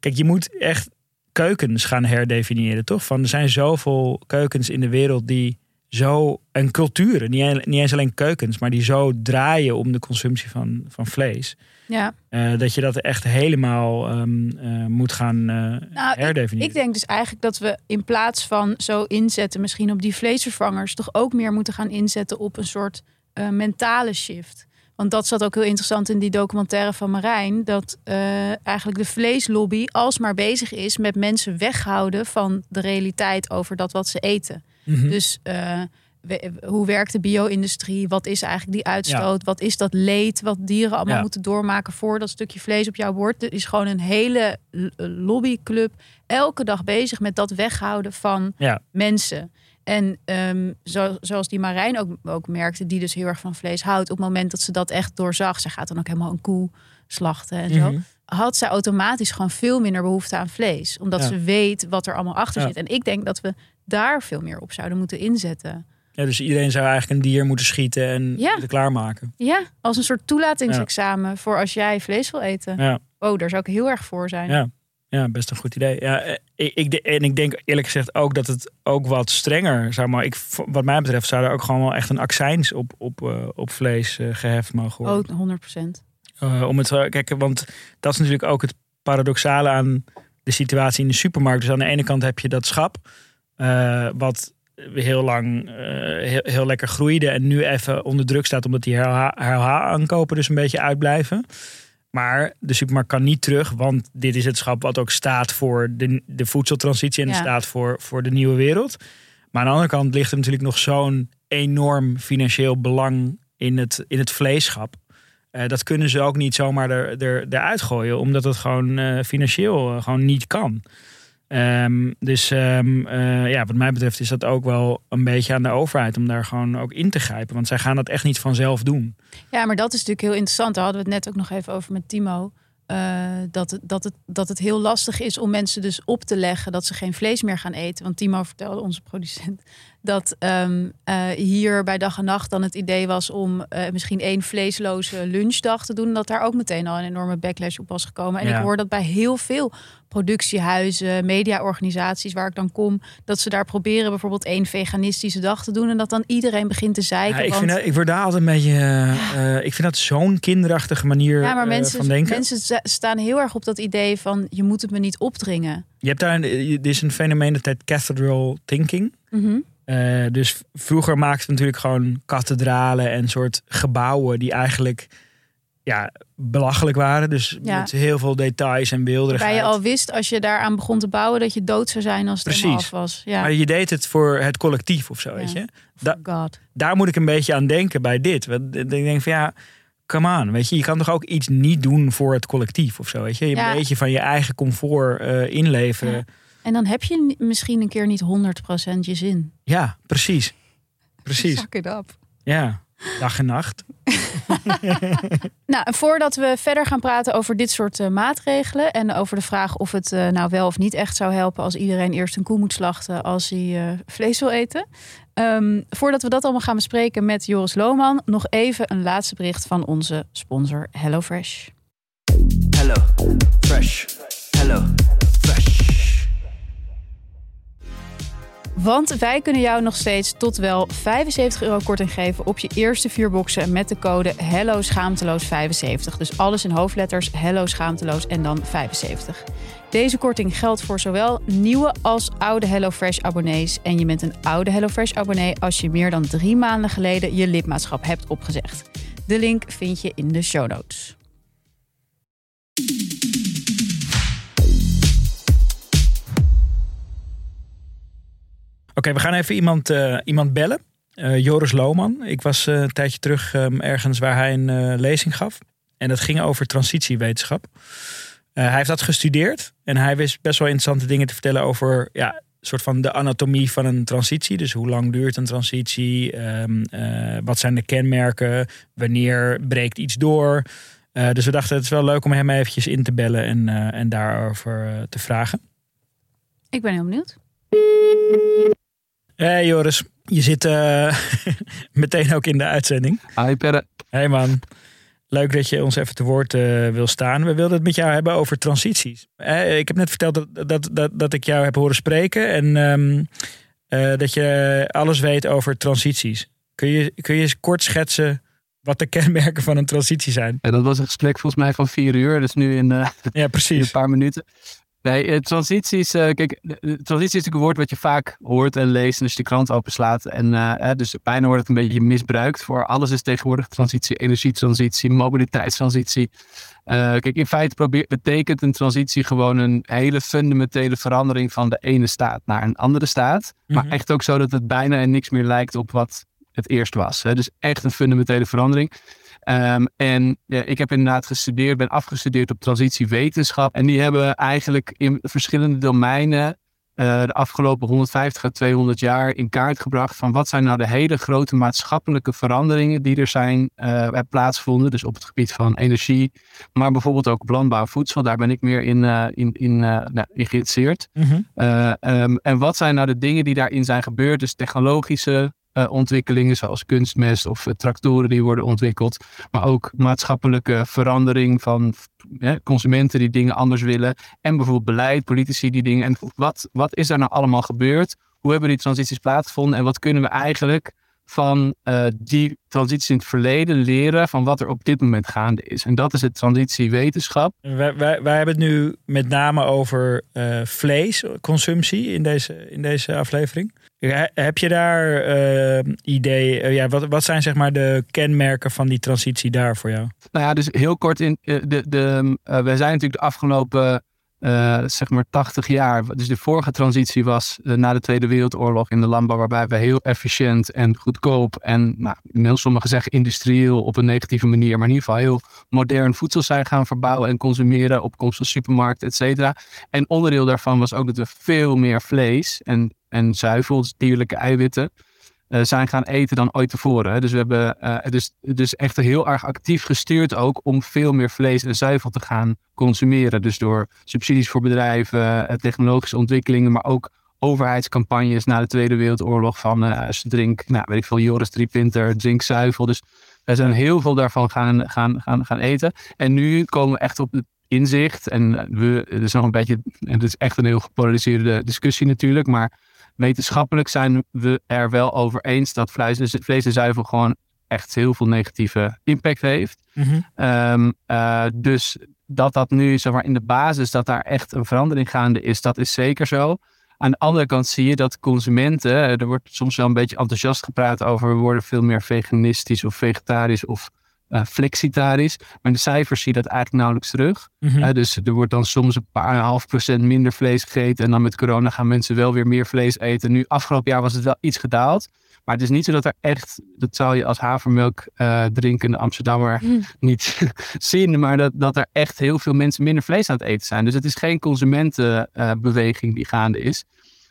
Kijk, je moet echt keukens gaan herdefiniëren, toch? Van, er zijn zoveel keukens in de wereld die zo... En culturen, niet, niet eens alleen keukens... maar die zo draaien om de consumptie van, van vlees... Ja, eh, dat je dat echt helemaal ehm, eh, moet gaan eh Nou, herdefiniëren. ik denk dus eigenlijk dat we in plaats van zo inzetten, misschien op die vleesvervangers, toch ook meer moeten gaan inzetten op een soort mentale shift. Want dat zat ook heel interessant in die documentaire van Marijn. Dat eh, eigenlijk de vleeslobby alsmaar bezig is met mensen weghouden van de realiteit over dat wat ze eten. Mhm. Dus eh, we- hoe werkt de bio-industrie? Wat is eigenlijk die uitstoot? Wat is dat leed wat dieren allemaal Ja. moeten doormaken voor dat stukje vlees op jouw bord? Er is gewoon een hele l- lobbyclub elke dag bezig met dat weghouden van Ja. mensen. En ehm, zo, zoals die Marijn ook, ook merkte, die dus heel erg van vlees houdt, op het moment dat ze dat echt doorzag, ze gaat dan ook helemaal een koe slachten en zo Mhm. had zij automatisch gewoon veel minder behoefte aan vlees. Omdat Ja. ze weet wat er allemaal achter Ja. zit. En ik denk dat we daar veel meer op zouden moeten inzetten. Ja, dus iedereen zou eigenlijk een dier moeten schieten en Ja. het klaarmaken. Ja, als een soort toelatingsexamen voor als jij vlees wil eten. Ja. Oh, daar zou ik heel erg voor zijn. Ja. Best een goed idee. Ja, eh, ik, en ik denk eerlijk gezegd ook dat het ook wat strenger zou maar ik, Wat mij betreft zou er ook gewoon wel echt een accijns op, op, eh, op vlees eh, geheft mogen worden. Oh, 100 procent. Eh, om het, zo- kijk, want dat is natuurlijk ook het paradoxale aan de situatie in de supermarkt. Dus aan de ene kant heb je dat schap, wat heel lang heel, heel lekker groeide en nu even onder druk staat omdat die herhaal-aankopen dus een beetje uitblijven. Maar de supermarkt kan niet terug, want dit is het schap wat ook staat voor de, de voedseltransitie en Ja. staat voor, voor de nieuwe wereld. Maar aan de andere kant ligt er natuurlijk nog zo'n enorm financieel belang in het, in het vleesschap. Eh, dat kunnen ze ook niet zomaar er, er, eruit gooien, omdat het gewoon eh, financieel eh, gewoon niet kan. Ehm, dus ehm, eh, ja, wat mij betreft is dat ook wel een beetje aan de overheid om daar gewoon ook in te grijpen. Want zij gaan dat echt niet vanzelf doen. Ja, maar dat is natuurlijk heel interessant. Daar hadden we het net ook nog even over met Timo. Eh, dat, het, dat, het, dat het heel lastig is om mensen dus op te leggen dat ze geen vlees meer gaan eten. Want Timo vertelde, onze producent, dat ehm, eh, hier bij dag en nacht dan het idee was om eh, misschien één vleesloze lunchdag te doen. En dat daar ook meteen al een enorme backlash op was gekomen. En Ja. ik hoor dat bij heel veel productiehuizen, mediaorganisaties waar ik dan kom, dat ze daar proberen bijvoorbeeld één veganistische dag te doen. En dat dan iedereen begint te zeiken. Ja, ik, want- vind, dat- ik word daar altijd een beetje. eh, ik vind dat zo'n kinderachtige manier Ja, maar mensen, van denken. mensen sta- staan heel erg op dat idee van je moet het me niet opdringen. Je hebt daar, een- er is een fenomeen dat heet cathedral thinking. Mhm. Eh, dus vroeger maakten we natuurlijk gewoon kathedralen en soort gebouwen die eigenlijk ja, belachelijk waren. Dus Ja. met heel veel details en Waarbij beelderigheid. je al wist als je daaraan begon te bouwen dat je dood zou zijn als het Precies. af was. Ja. Maar je deed het voor het collectief of zo, Ja. weet je. Da- God. daar moet ik een beetje aan denken bij dit. Want ik denk van ja, come on, weet je. Je kan toch ook iets niet doen voor het collectief of zo, weet je. Je Ja. een beetje van je eigen comfort eh, inleveren. Ja. En dan heb je misschien een keer niet 100% je zin. Ja, precies. Precies. Suck it up. Ja, dag en nacht. Nou, en voordat we verder gaan praten over dit soort eh, maatregelen en over de vraag of het eh, nou wel of niet echt zou helpen als iedereen eerst een koe moet slachten als hij eh, vlees wil eten. Ehm, voordat we dat allemaal gaan bespreken met Joris Lohman, nog even een laatste bericht van onze sponsor HelloFresh. Hello, fresh. Hello, Want wij kunnen jou nog steeds tot wel 75 euro korting geven op je eerste vier boxen met de code Hello Schaamteloos 75. Dus alles in hoofdletters Hello Schaamteloos en dan 75. Deze korting geldt voor zowel nieuwe als oude HelloFresh abonnees. En je bent een oude HelloFresh abonnee als je meer dan drie maanden geleden je lidmaatschap hebt opgezegd. De link vind je in de show notes. Oké, we gaan even iemand, eh, iemand bellen. Eh, Joris Lohman. Ik was eh, een tijdje terug ehm, ergens waar hij een lezing gaf. En dat ging over transitiewetenschap. Hij heeft dat gestudeerd. En hij wist best wel interessante dingen te vertellen over ja, soort van de anatomie van een transitie. Dus hoe lang duurt een transitie? Ehm, eh, wat zijn de kenmerken? Wanneer breekt iets door? Dus we dachten het is wel leuk om hem eventjes in te bellen en, en daarover te vragen. Ik ben heel benieuwd. Hey Joris, je zit eh, meteen ook in de uitzending. Hi Perre. Hey man, leuk dat je ons even te woord eh, wil staan. We wilden het met jou hebben over transities. Ik heb net verteld dat, dat, dat, dat ik jou heb horen spreken en ehm, eh, dat je alles weet over transities. Kun je, kun je eens kort schetsen wat de kenmerken van een transitie zijn? Ja, dat was een gesprek volgens mij van vier uur, dus nu in, Ja, in een precies. paar minuten. Nee, eh, transities. eh, kijk, transitie is natuurlijk een woord wat je vaak hoort en leest en als je de krant openslaat. En eh, dus bijna wordt het een beetje misbruikt voor alles is tegenwoordig transitie, energietransitie, mobiliteitstransitie. Kijk, in feite betekent een transitie gewoon een hele fundamentele verandering van de ene staat naar een andere staat. Maar Mhm. echt ook zo dat het bijna en niks meer lijkt op wat het eerst was. Hè? Dus echt een fundamentele verandering. Ehm, en ja, ik heb inderdaad gestudeerd, ben afgestudeerd op transitiewetenschap. En die hebben eigenlijk in verschillende domeinen eh, de afgelopen 150 à 200 jaar in kaart gebracht van wat zijn nou de hele grote maatschappelijke veranderingen die er zijn hebben plaatsgevonden. Dus op het gebied van energie, maar bijvoorbeeld ook landbouw, voedsel. Daar ben ik meer in, eh, in, in, nou, in geïnteresseerd. Mhm. Eh, ehm, en wat zijn nou de dingen die daarin zijn gebeurd? Dus technologische eh, ontwikkelingen zoals kunstmest of eh, tractoren die worden ontwikkeld. Maar ook maatschappelijke verandering van consumenten die dingen anders willen. En bijvoorbeeld beleid, politici die dingen. En wat, wat is daar nou allemaal gebeurd? Hoe hebben die transities plaatsgevonden? En wat kunnen we eigenlijk van uh, die transitie in het verleden leren van wat er op dit moment gaande is. En dat is het transitiewetenschap. Wij, wij, wij hebben het nu met name over uh, vleesconsumptie in deze, in deze aflevering. Heb je daar uh, ideeën? ja, wat, wat zijn zeg maar de kenmerken van die transitie daar voor jou? Nou ja, dus heel kort in de, de, wij zijn natuurlijk de afgelopen uh, zeg maar 80 jaar. Dus de vorige transitie was uh, na de Tweede Wereldoorlog in de landbouw, waarbij we heel efficiënt en goedkoop en, nou, heel sommigen zeggen industrieel op een negatieve manier, maar in ieder geval heel modern voedsel zijn gaan verbouwen en consumeren op komst van supermarkten, et cetera. En onderdeel daarvan was ook dat we veel meer vlees en, en zuivel, dus dierlijke eiwitten, zijn gaan eten dan ooit tevoren. Dus we hebben uh, dus, dus echt heel erg actief gestuurd ook om veel meer vlees en zuivel te gaan consumeren. Dus door subsidies voor bedrijven, uh, technologische ontwikkelingen, maar ook overheidscampagnes na de Tweede Wereldoorlog van uh, drink, nou weet ik veel, Joris Driepinter, drink zuivel. Dus we zijn heel veel daarvan gaan, gaan, gaan, gaan eten. En nu komen we echt op het inzicht en we, het is nog een beetje, en het is echt een heel gepolariseerde discussie natuurlijk, maar wetenschappelijk zijn we er wel over eens dat vlees, dus vlees en zuivel gewoon echt heel veel negatieve impact heeft. Mm um, uh, dus dat dat nu zeg maar, in de basis, dat daar echt een verandering gaande is, dat is zeker zo. Aan de andere kant zie je dat consumenten, er wordt soms wel een beetje enthousiast gepraat over, we worden veel meer veganistisch of vegetarisch of uh, flexitarisch. Maar in de cijfers zie je dat eigenlijk nauwelijks terug. Mhm. Uh, dus er wordt dan soms een paar half procent minder vlees gegeten. En dan met corona gaan mensen wel weer meer vlees eten. Nu, afgelopen jaar was het wel iets gedaald. Maar het is niet zo dat er echt, dat zou je als havermelk uh, drinkende Amsterdammer Mhm. niet zien, maar dat, dat er echt heel veel mensen minder vlees aan het eten zijn. Dus het is geen consumentenbeweging die gaande is.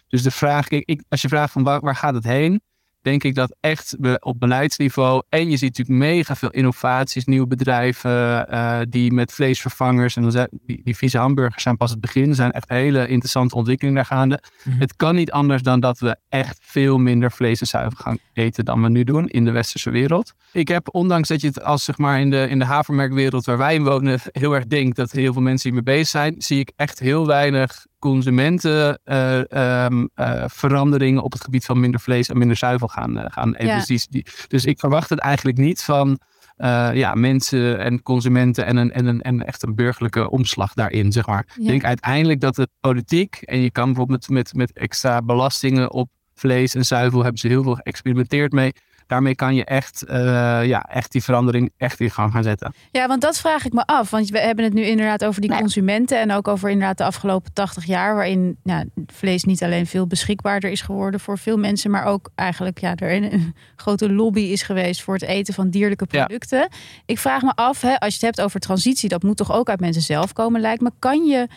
Dus de vraag, ik, ik, als je vraagt van waar, waar gaat het heen, denk ik dat echt we op beleidsniveau. En je ziet natuurlijk mega veel innovaties, nieuwe bedrijven uh, die met vleesvervangers. En dan zijn, die, die vieze hamburgers zijn pas het begin. Zijn echt hele interessante ontwikkelingen daar gaande. Mhm. Het kan niet anders dan dat we echt veel minder vlees en zuivel gaan eten dan we nu doen in de westerse wereld. Ik heb, ondanks dat je het als zeg maar in de, in de havermerkwereld waar wij in wonen heel erg denkt dat heel veel mensen hiermee bezig zijn, zie ik echt heel weinig consumentenveranderingen uh, uh, op het gebied van minder vlees en minder zuivel gaan, uh, gaan. Ja. Dus, dus ik verwacht het eigenlijk niet van uh, ja, mensen en consumenten en een, en, een, en echt een burgerlijke omslag daarin, zeg maar. Ja. Ik denk uiteindelijk dat de politiek, en je kan bijvoorbeeld met, met, met extra belastingen op vlees en zuivel, hebben ze heel veel geëxperimenteerd mee. Daarmee kan je echt, uh, ja, echt die verandering echt in gang gaan zetten. Ja, want dat vraag ik me af. Want we hebben het nu inderdaad over die consumenten. En ook over inderdaad de afgelopen 80 jaar. Waarin ja, vlees niet alleen veel beschikbaarder is geworden voor veel mensen. Maar ook eigenlijk ja, er een, een grote lobby is geweest voor het eten van dierlijke producten. Ja. Ik vraag me af, hè, als je het hebt over transitie. Dat moet toch ook uit mensen zelf komen lijkt me. Kan je...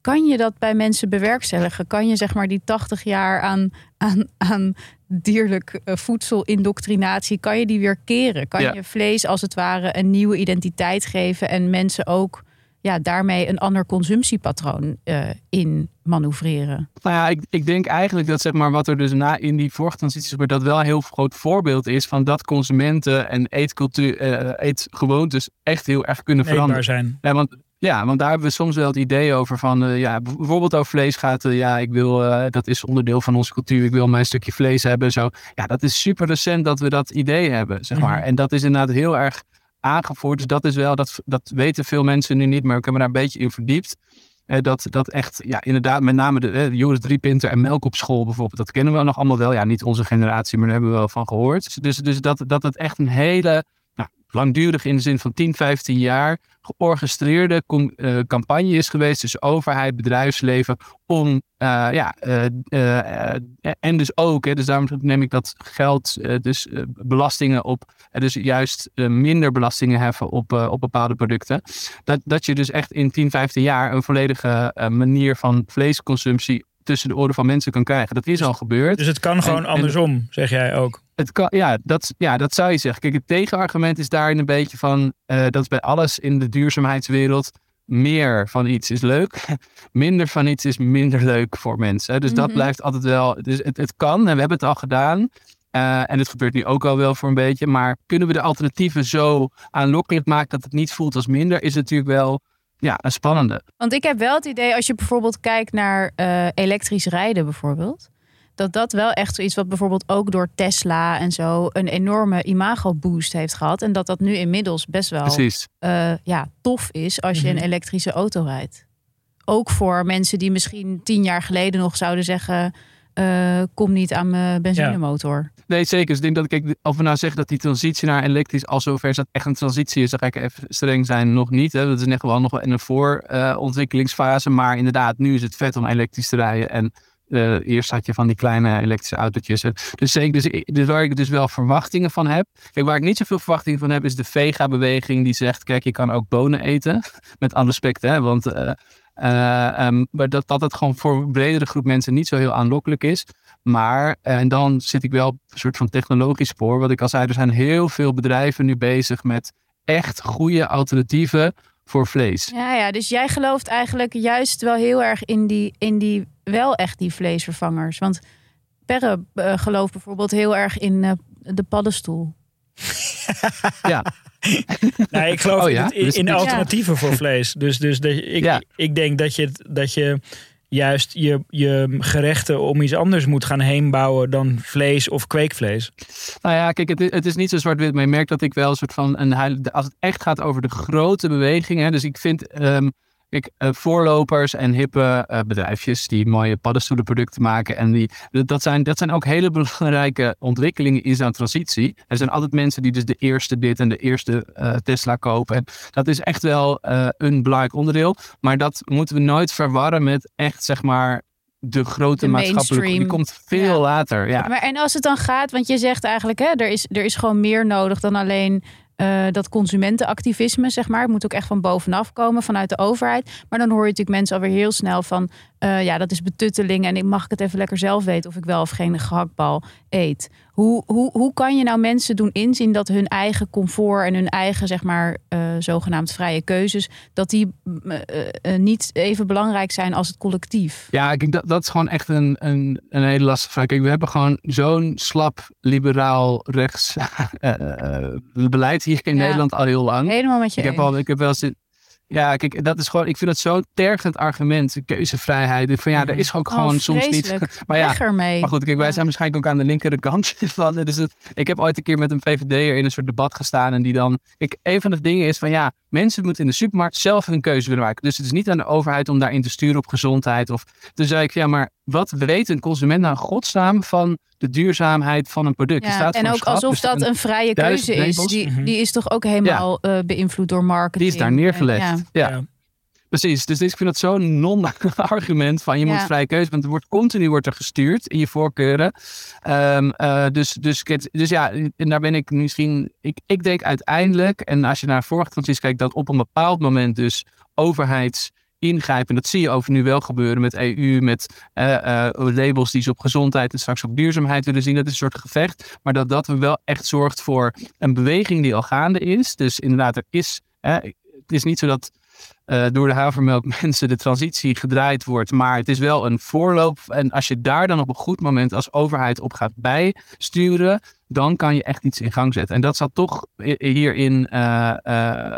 Kan je dat bij mensen bewerkstelligen? Kan je zeg maar die 80 jaar aan, aan, aan dierlijk uh, voedselindoctrinatie, kan je die weer keren? Kan Ja. je vlees als het ware een nieuwe identiteit geven en mensen ook ja, daarmee een ander consumptiepatroon uh, in manoeuvreren? Nou ja, ik, ik denk eigenlijk dat zeg maar, wat er dus na in die vorige transities gebeurt, dat wel een heel groot voorbeeld is van dat consumenten en eetcultuur, uh, eetgewoontes echt heel erg kunnen Eetbaar veranderen. zijn. Ja, want, ja, want daar hebben we soms wel het idee over van, uh, ja, bijvoorbeeld over vlees gaat, uh, ja, ik wil, uh, dat is onderdeel van onze cultuur, ik wil mijn stukje vlees hebben. Zo. Ja, dat is super recent dat we dat idee hebben, zeg maar. Mhm. En dat is inderdaad heel erg aangevoerd. Dus dat is wel, dat, dat weten veel mensen nu niet, maar ik heb me daar een beetje in verdiept. Eh, dat, dat echt, ja, inderdaad, met name de, eh, Joris Driepinter en Melk op school bijvoorbeeld, dat kennen we nog allemaal wel. Ja, niet onze generatie, maar daar hebben we wel van gehoord. Dus, dus dat, dat het echt een hele, langdurig in de zin van 10, 15 jaar, georchestreerde com, uh, campagne is geweest tussen overheid, bedrijfsleven, om, uh, ja, uh, en dus ook, hè, dus daarom neem ik dat geld, dus belastingen op, dus juist minder belastingen heffen op, op bepaalde producten. Dat, dat je dus echt in 10, 15 jaar een volledige manier van vleesconsumptie tussen de oren van mensen kan krijgen. Dat is al gebeurd. Dus het kan gewoon En- en- andersom, zeg jij ook. Het kan, ja, dat, ja, dat zou je zeggen. Kijk, het tegenargument is daarin een beetje van... eh, dat is bij alles in de duurzaamheidswereld... meer van iets is leuk, minder van iets is minder leuk voor mensen. Dus dat Mhm. blijft altijd wel... Dus het, het kan, en we hebben het al gedaan... eh, en het gebeurt nu ook al wel voor een beetje. Maar kunnen we de alternatieven zo aanlokkelijk maken... dat het niet voelt als minder... is natuurlijk wel ja, een spannende. Want ik heb wel het idee, als je bijvoorbeeld kijkt naar eh, elektrisch rijden bijvoorbeeld. Dat dat wel echt zoiets wat bijvoorbeeld ook door Tesla en zo een enorme imago boost heeft gehad. En dat dat nu inmiddels best wel eh, ja, tof is als je Mhm. een elektrische auto rijdt. Ook voor mensen die misschien tien jaar geleden nog zouden zeggen: eh, kom niet aan mijn benzinemotor. Nee, zeker. Dus ik denk dat ik, of we nou zeggen dat die transitie naar elektrisch al zover is dat echt een transitie is, dan ga ik even streng zijn, nog niet. Hè. Dat is echt wel nog in een voorontwikkelingsfase. maar inderdaad, nu is het vet om elektrisch te rijden. En eh, eerst had je van die kleine elektrische autootjes. Dus zeker, dus, ik- dus waar ik dus wel verwachtingen van heb. Kijk, waar ik niet zoveel verwachtingen van heb, is de vega-beweging die zegt: kijk, je kan ook bonen eten. Met alle respect, hè. Want eh, eh, ehm, maar dat, dat het gewoon voor een bredere groep mensen niet zo heel aanlokkelijk is. Maar, eh, en dan zit ik wel op een soort van technologisch spoor. Wat ik al zei, er zijn heel veel bedrijven nu bezig met echt goede alternatieven voor vlees. Ja, ja, dus jij gelooft eigenlijk juist wel heel erg in die, in die wel echt die vleesvervangers. Want Perre eh, gelooft bijvoorbeeld heel erg in eh, de paddenstoel. Ja, Nee, ik geloof Oh ja? in, Ja. alternatieven voor vlees. Dus, dus dat, ik, Ja. ik denk dat je, dat je juist je, je gerechten om iets anders moet gaan heen bouwen dan vlees of kweekvlees. nou ja, kijk, het, is- het is niet zo zwart-wit. Maar je merkt dat ik wel een soort van een Als het echt gaat over de grote bewegingen. Dus ik vind. ehm, Kijk, eh, voorlopers en hippe eh, bedrijfjes die mooie paddenstoelenproducten maken. En die, dat, zijn, dat zijn ook hele belangrijke ontwikkelingen in zo'n transitie. Er zijn altijd mensen die dus de eerste dit en de eerste eh, Tesla kopen. En dat is echt wel een belangrijk onderdeel. Maar dat moeten we nooit verwarren met echt, zeg maar, de grote De maatschappelijke... Die komt veel Ja. later, ja. Maar en als het dan gaat, want je zegt eigenlijk, hè, er, is, er is gewoon meer nodig dan alleen eh, dat consumentenactivisme, zeg maar. Het moet ook echt van bovenaf komen, vanuit de overheid. Maar dan hoor je natuurlijk mensen alweer heel snel van, eh, ja, dat is betutteling en ik mag het even lekker zelf weten of ik wel of geen gehaktbal eet. Hoe, hoe, hoe kan je nou mensen doen inzien dat hun eigen comfort en hun eigen, zeg maar, eh, zogenaamd vrije keuzes, dat die mm, eh, eh, niet even belangrijk zijn als het collectief? Ja, kijk, dat, dat is gewoon echt een, een, een hele lastige vraag. Kijk, we hebben gewoon zo'n slap liberaal rechts beleid hier in Ja. Nederland al heel lang. Helemaal met je Ik heb, al, ik heb wel eens... Ja, kijk, dat is gewoon... Ik vind dat zo'n tergend argument. Keuzevrijheid. Van ja, er is ook Oh, gewoon soms niet... Maar ja, ermee. maar goed, kijk, wij Ja. zijn waarschijnlijk ook aan de linkerkant van. Dus het, ik heb ooit een keer met een VVD'er in een soort debat gestaan. En die dan. Kijk, een van de dingen is van ja, mensen moeten in de supermarkt zelf hun keuze willen maken. Dus het is niet aan de overheid om daarin te sturen op gezondheid. Of, toen zei ik, ja, maar wat weet een consument nou godsnaam van de duurzaamheid van een product? Ja, staat en ook schap, alsof dus dat een vrije keuze is. Die, Mhm. die is toch ook helemaal eh, beïnvloed door marketing. Die is daar neergelegd. Ja. ja. Ja. Precies, dus ik vind dat zo'n non-argument van je Ja. moet vrije keuze, want er wordt continu wordt er gestuurd in je voorkeuren. Ehm, eh, dus, dus, dus ja, en daar ben ik misschien, ik, ik denk uiteindelijk, en als je naar vorige transities kijkt, dat op een bepaald moment dus overheids ingrijpen. Dat zie je over nu wel gebeuren met EU, met eh, eh, labels die ze op gezondheid en straks op duurzaamheid willen zien. Dat is een soort gevecht. Maar dat dat wel echt zorgt voor een beweging die al gaande is. Dus inderdaad, er is. Het is niet zo dat eh, door de havermelk mensen de transitie gedraaid wordt. Maar het is wel een voorloop. En als je daar dan op een goed moment als overheid op gaat bijsturen. Dan kan je echt iets in gang zetten. En dat zal toch hi- hierin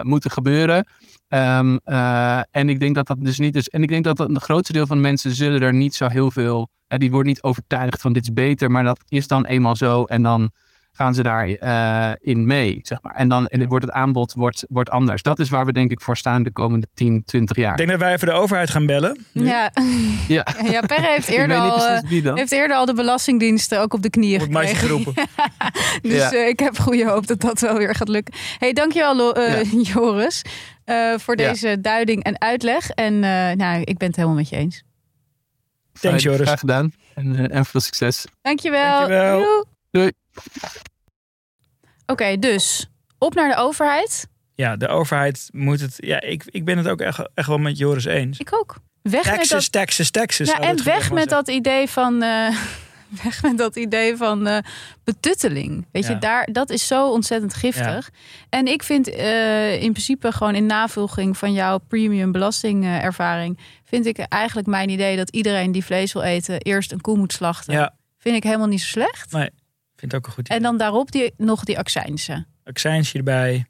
moeten gebeuren. Ehm, eh, en ik denk dat dat dus niet is. En ik denk dat een grootste deel van de mensen zullen er niet zo heel veel. eh, die worden niet overtuigd van dit is beter. Maar dat is dan eenmaal zo. En dan gaan ze daarin in in mee. Zeg maar. En dan en wordt het aanbod wordt, wordt anders. Dat is waar we denk ik voor staan de komende 10, 20 jaar. Ik denk dat wij even de overheid gaan bellen. Ja. Ja. ja, Perre heeft eerder, al, eh, heeft eerder al de belastingdiensten ook op de knieën Wordt gekregen. geroepen. Dus Ja. eh, ik heb goede hoop dat dat wel weer gaat lukken. hey, dankjewel eh, Joris eh, voor Ja. deze duiding en uitleg. En eh, nou, ik ben het helemaal met je eens. Thanks, Joris. Graag gedaan. En, eh, en veel succes. Dankjewel. Dankjewel. Joe. Doei. Oké, dus op naar de overheid. Ja, de overheid moet het. Ja, ik, ik ben het ook echt, echt wel met Joris eens. Ik ook. Weg met dat Taxes, taxes, taxes. Ja, en weg met dat idee van. eh, weg met dat idee van eh, betutteling. Weet je, daar, dat is zo ontzettend giftig. En ik vind eh, in principe gewoon in navolging van jouw premium belastingervaring. vind ik eigenlijk mijn idee dat iedereen die vlees wil eten. eerst een koe moet slachten. Ja, Vind ik helemaal niet zo slecht. nee. Vind ik ook een goed En idee. dan daarop die, nog die accijnsen. Accijnsje erbij.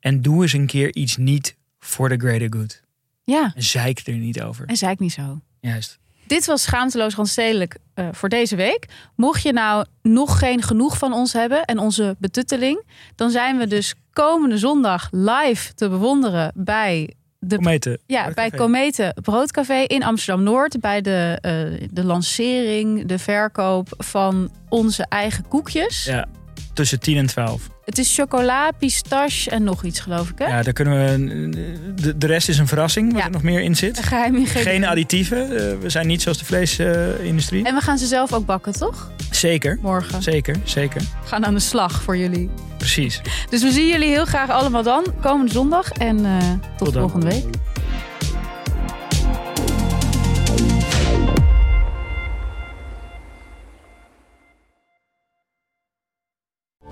En doe eens een keer iets niet voor de greater good. Ja, En zeik er niet over. en zei ik niet zo. Juist. Dit was Schaamteloos Randstedelijk uh, voor deze week. Mocht je nou nog geen genoeg van ons hebben en onze betutteling... dan zijn we dus komende zondag live te bewonderen bij de, Cometen. Ja, bij Cometen Broodcafé in Amsterdam-Noord. Bij de, uh, de lancering, de verkoop van onze eigen koekjes. Ja, tussen 10 en 12. Het is chocola, pistache en nog iets, geloof ik. Hè? Ja, daar kunnen we. De, de rest is een verrassing, wat er nog meer in zit. Geheim Geen additieven. Uh, we zijn niet zoals de vleesindustrie. En we gaan ze zelf ook bakken, toch? Zeker. Morgen. Zeker, zeker. We gaan aan de slag voor jullie. Precies. Dus we zien jullie heel graag allemaal dan, komende zondag. En uh, tot, tot volgende week.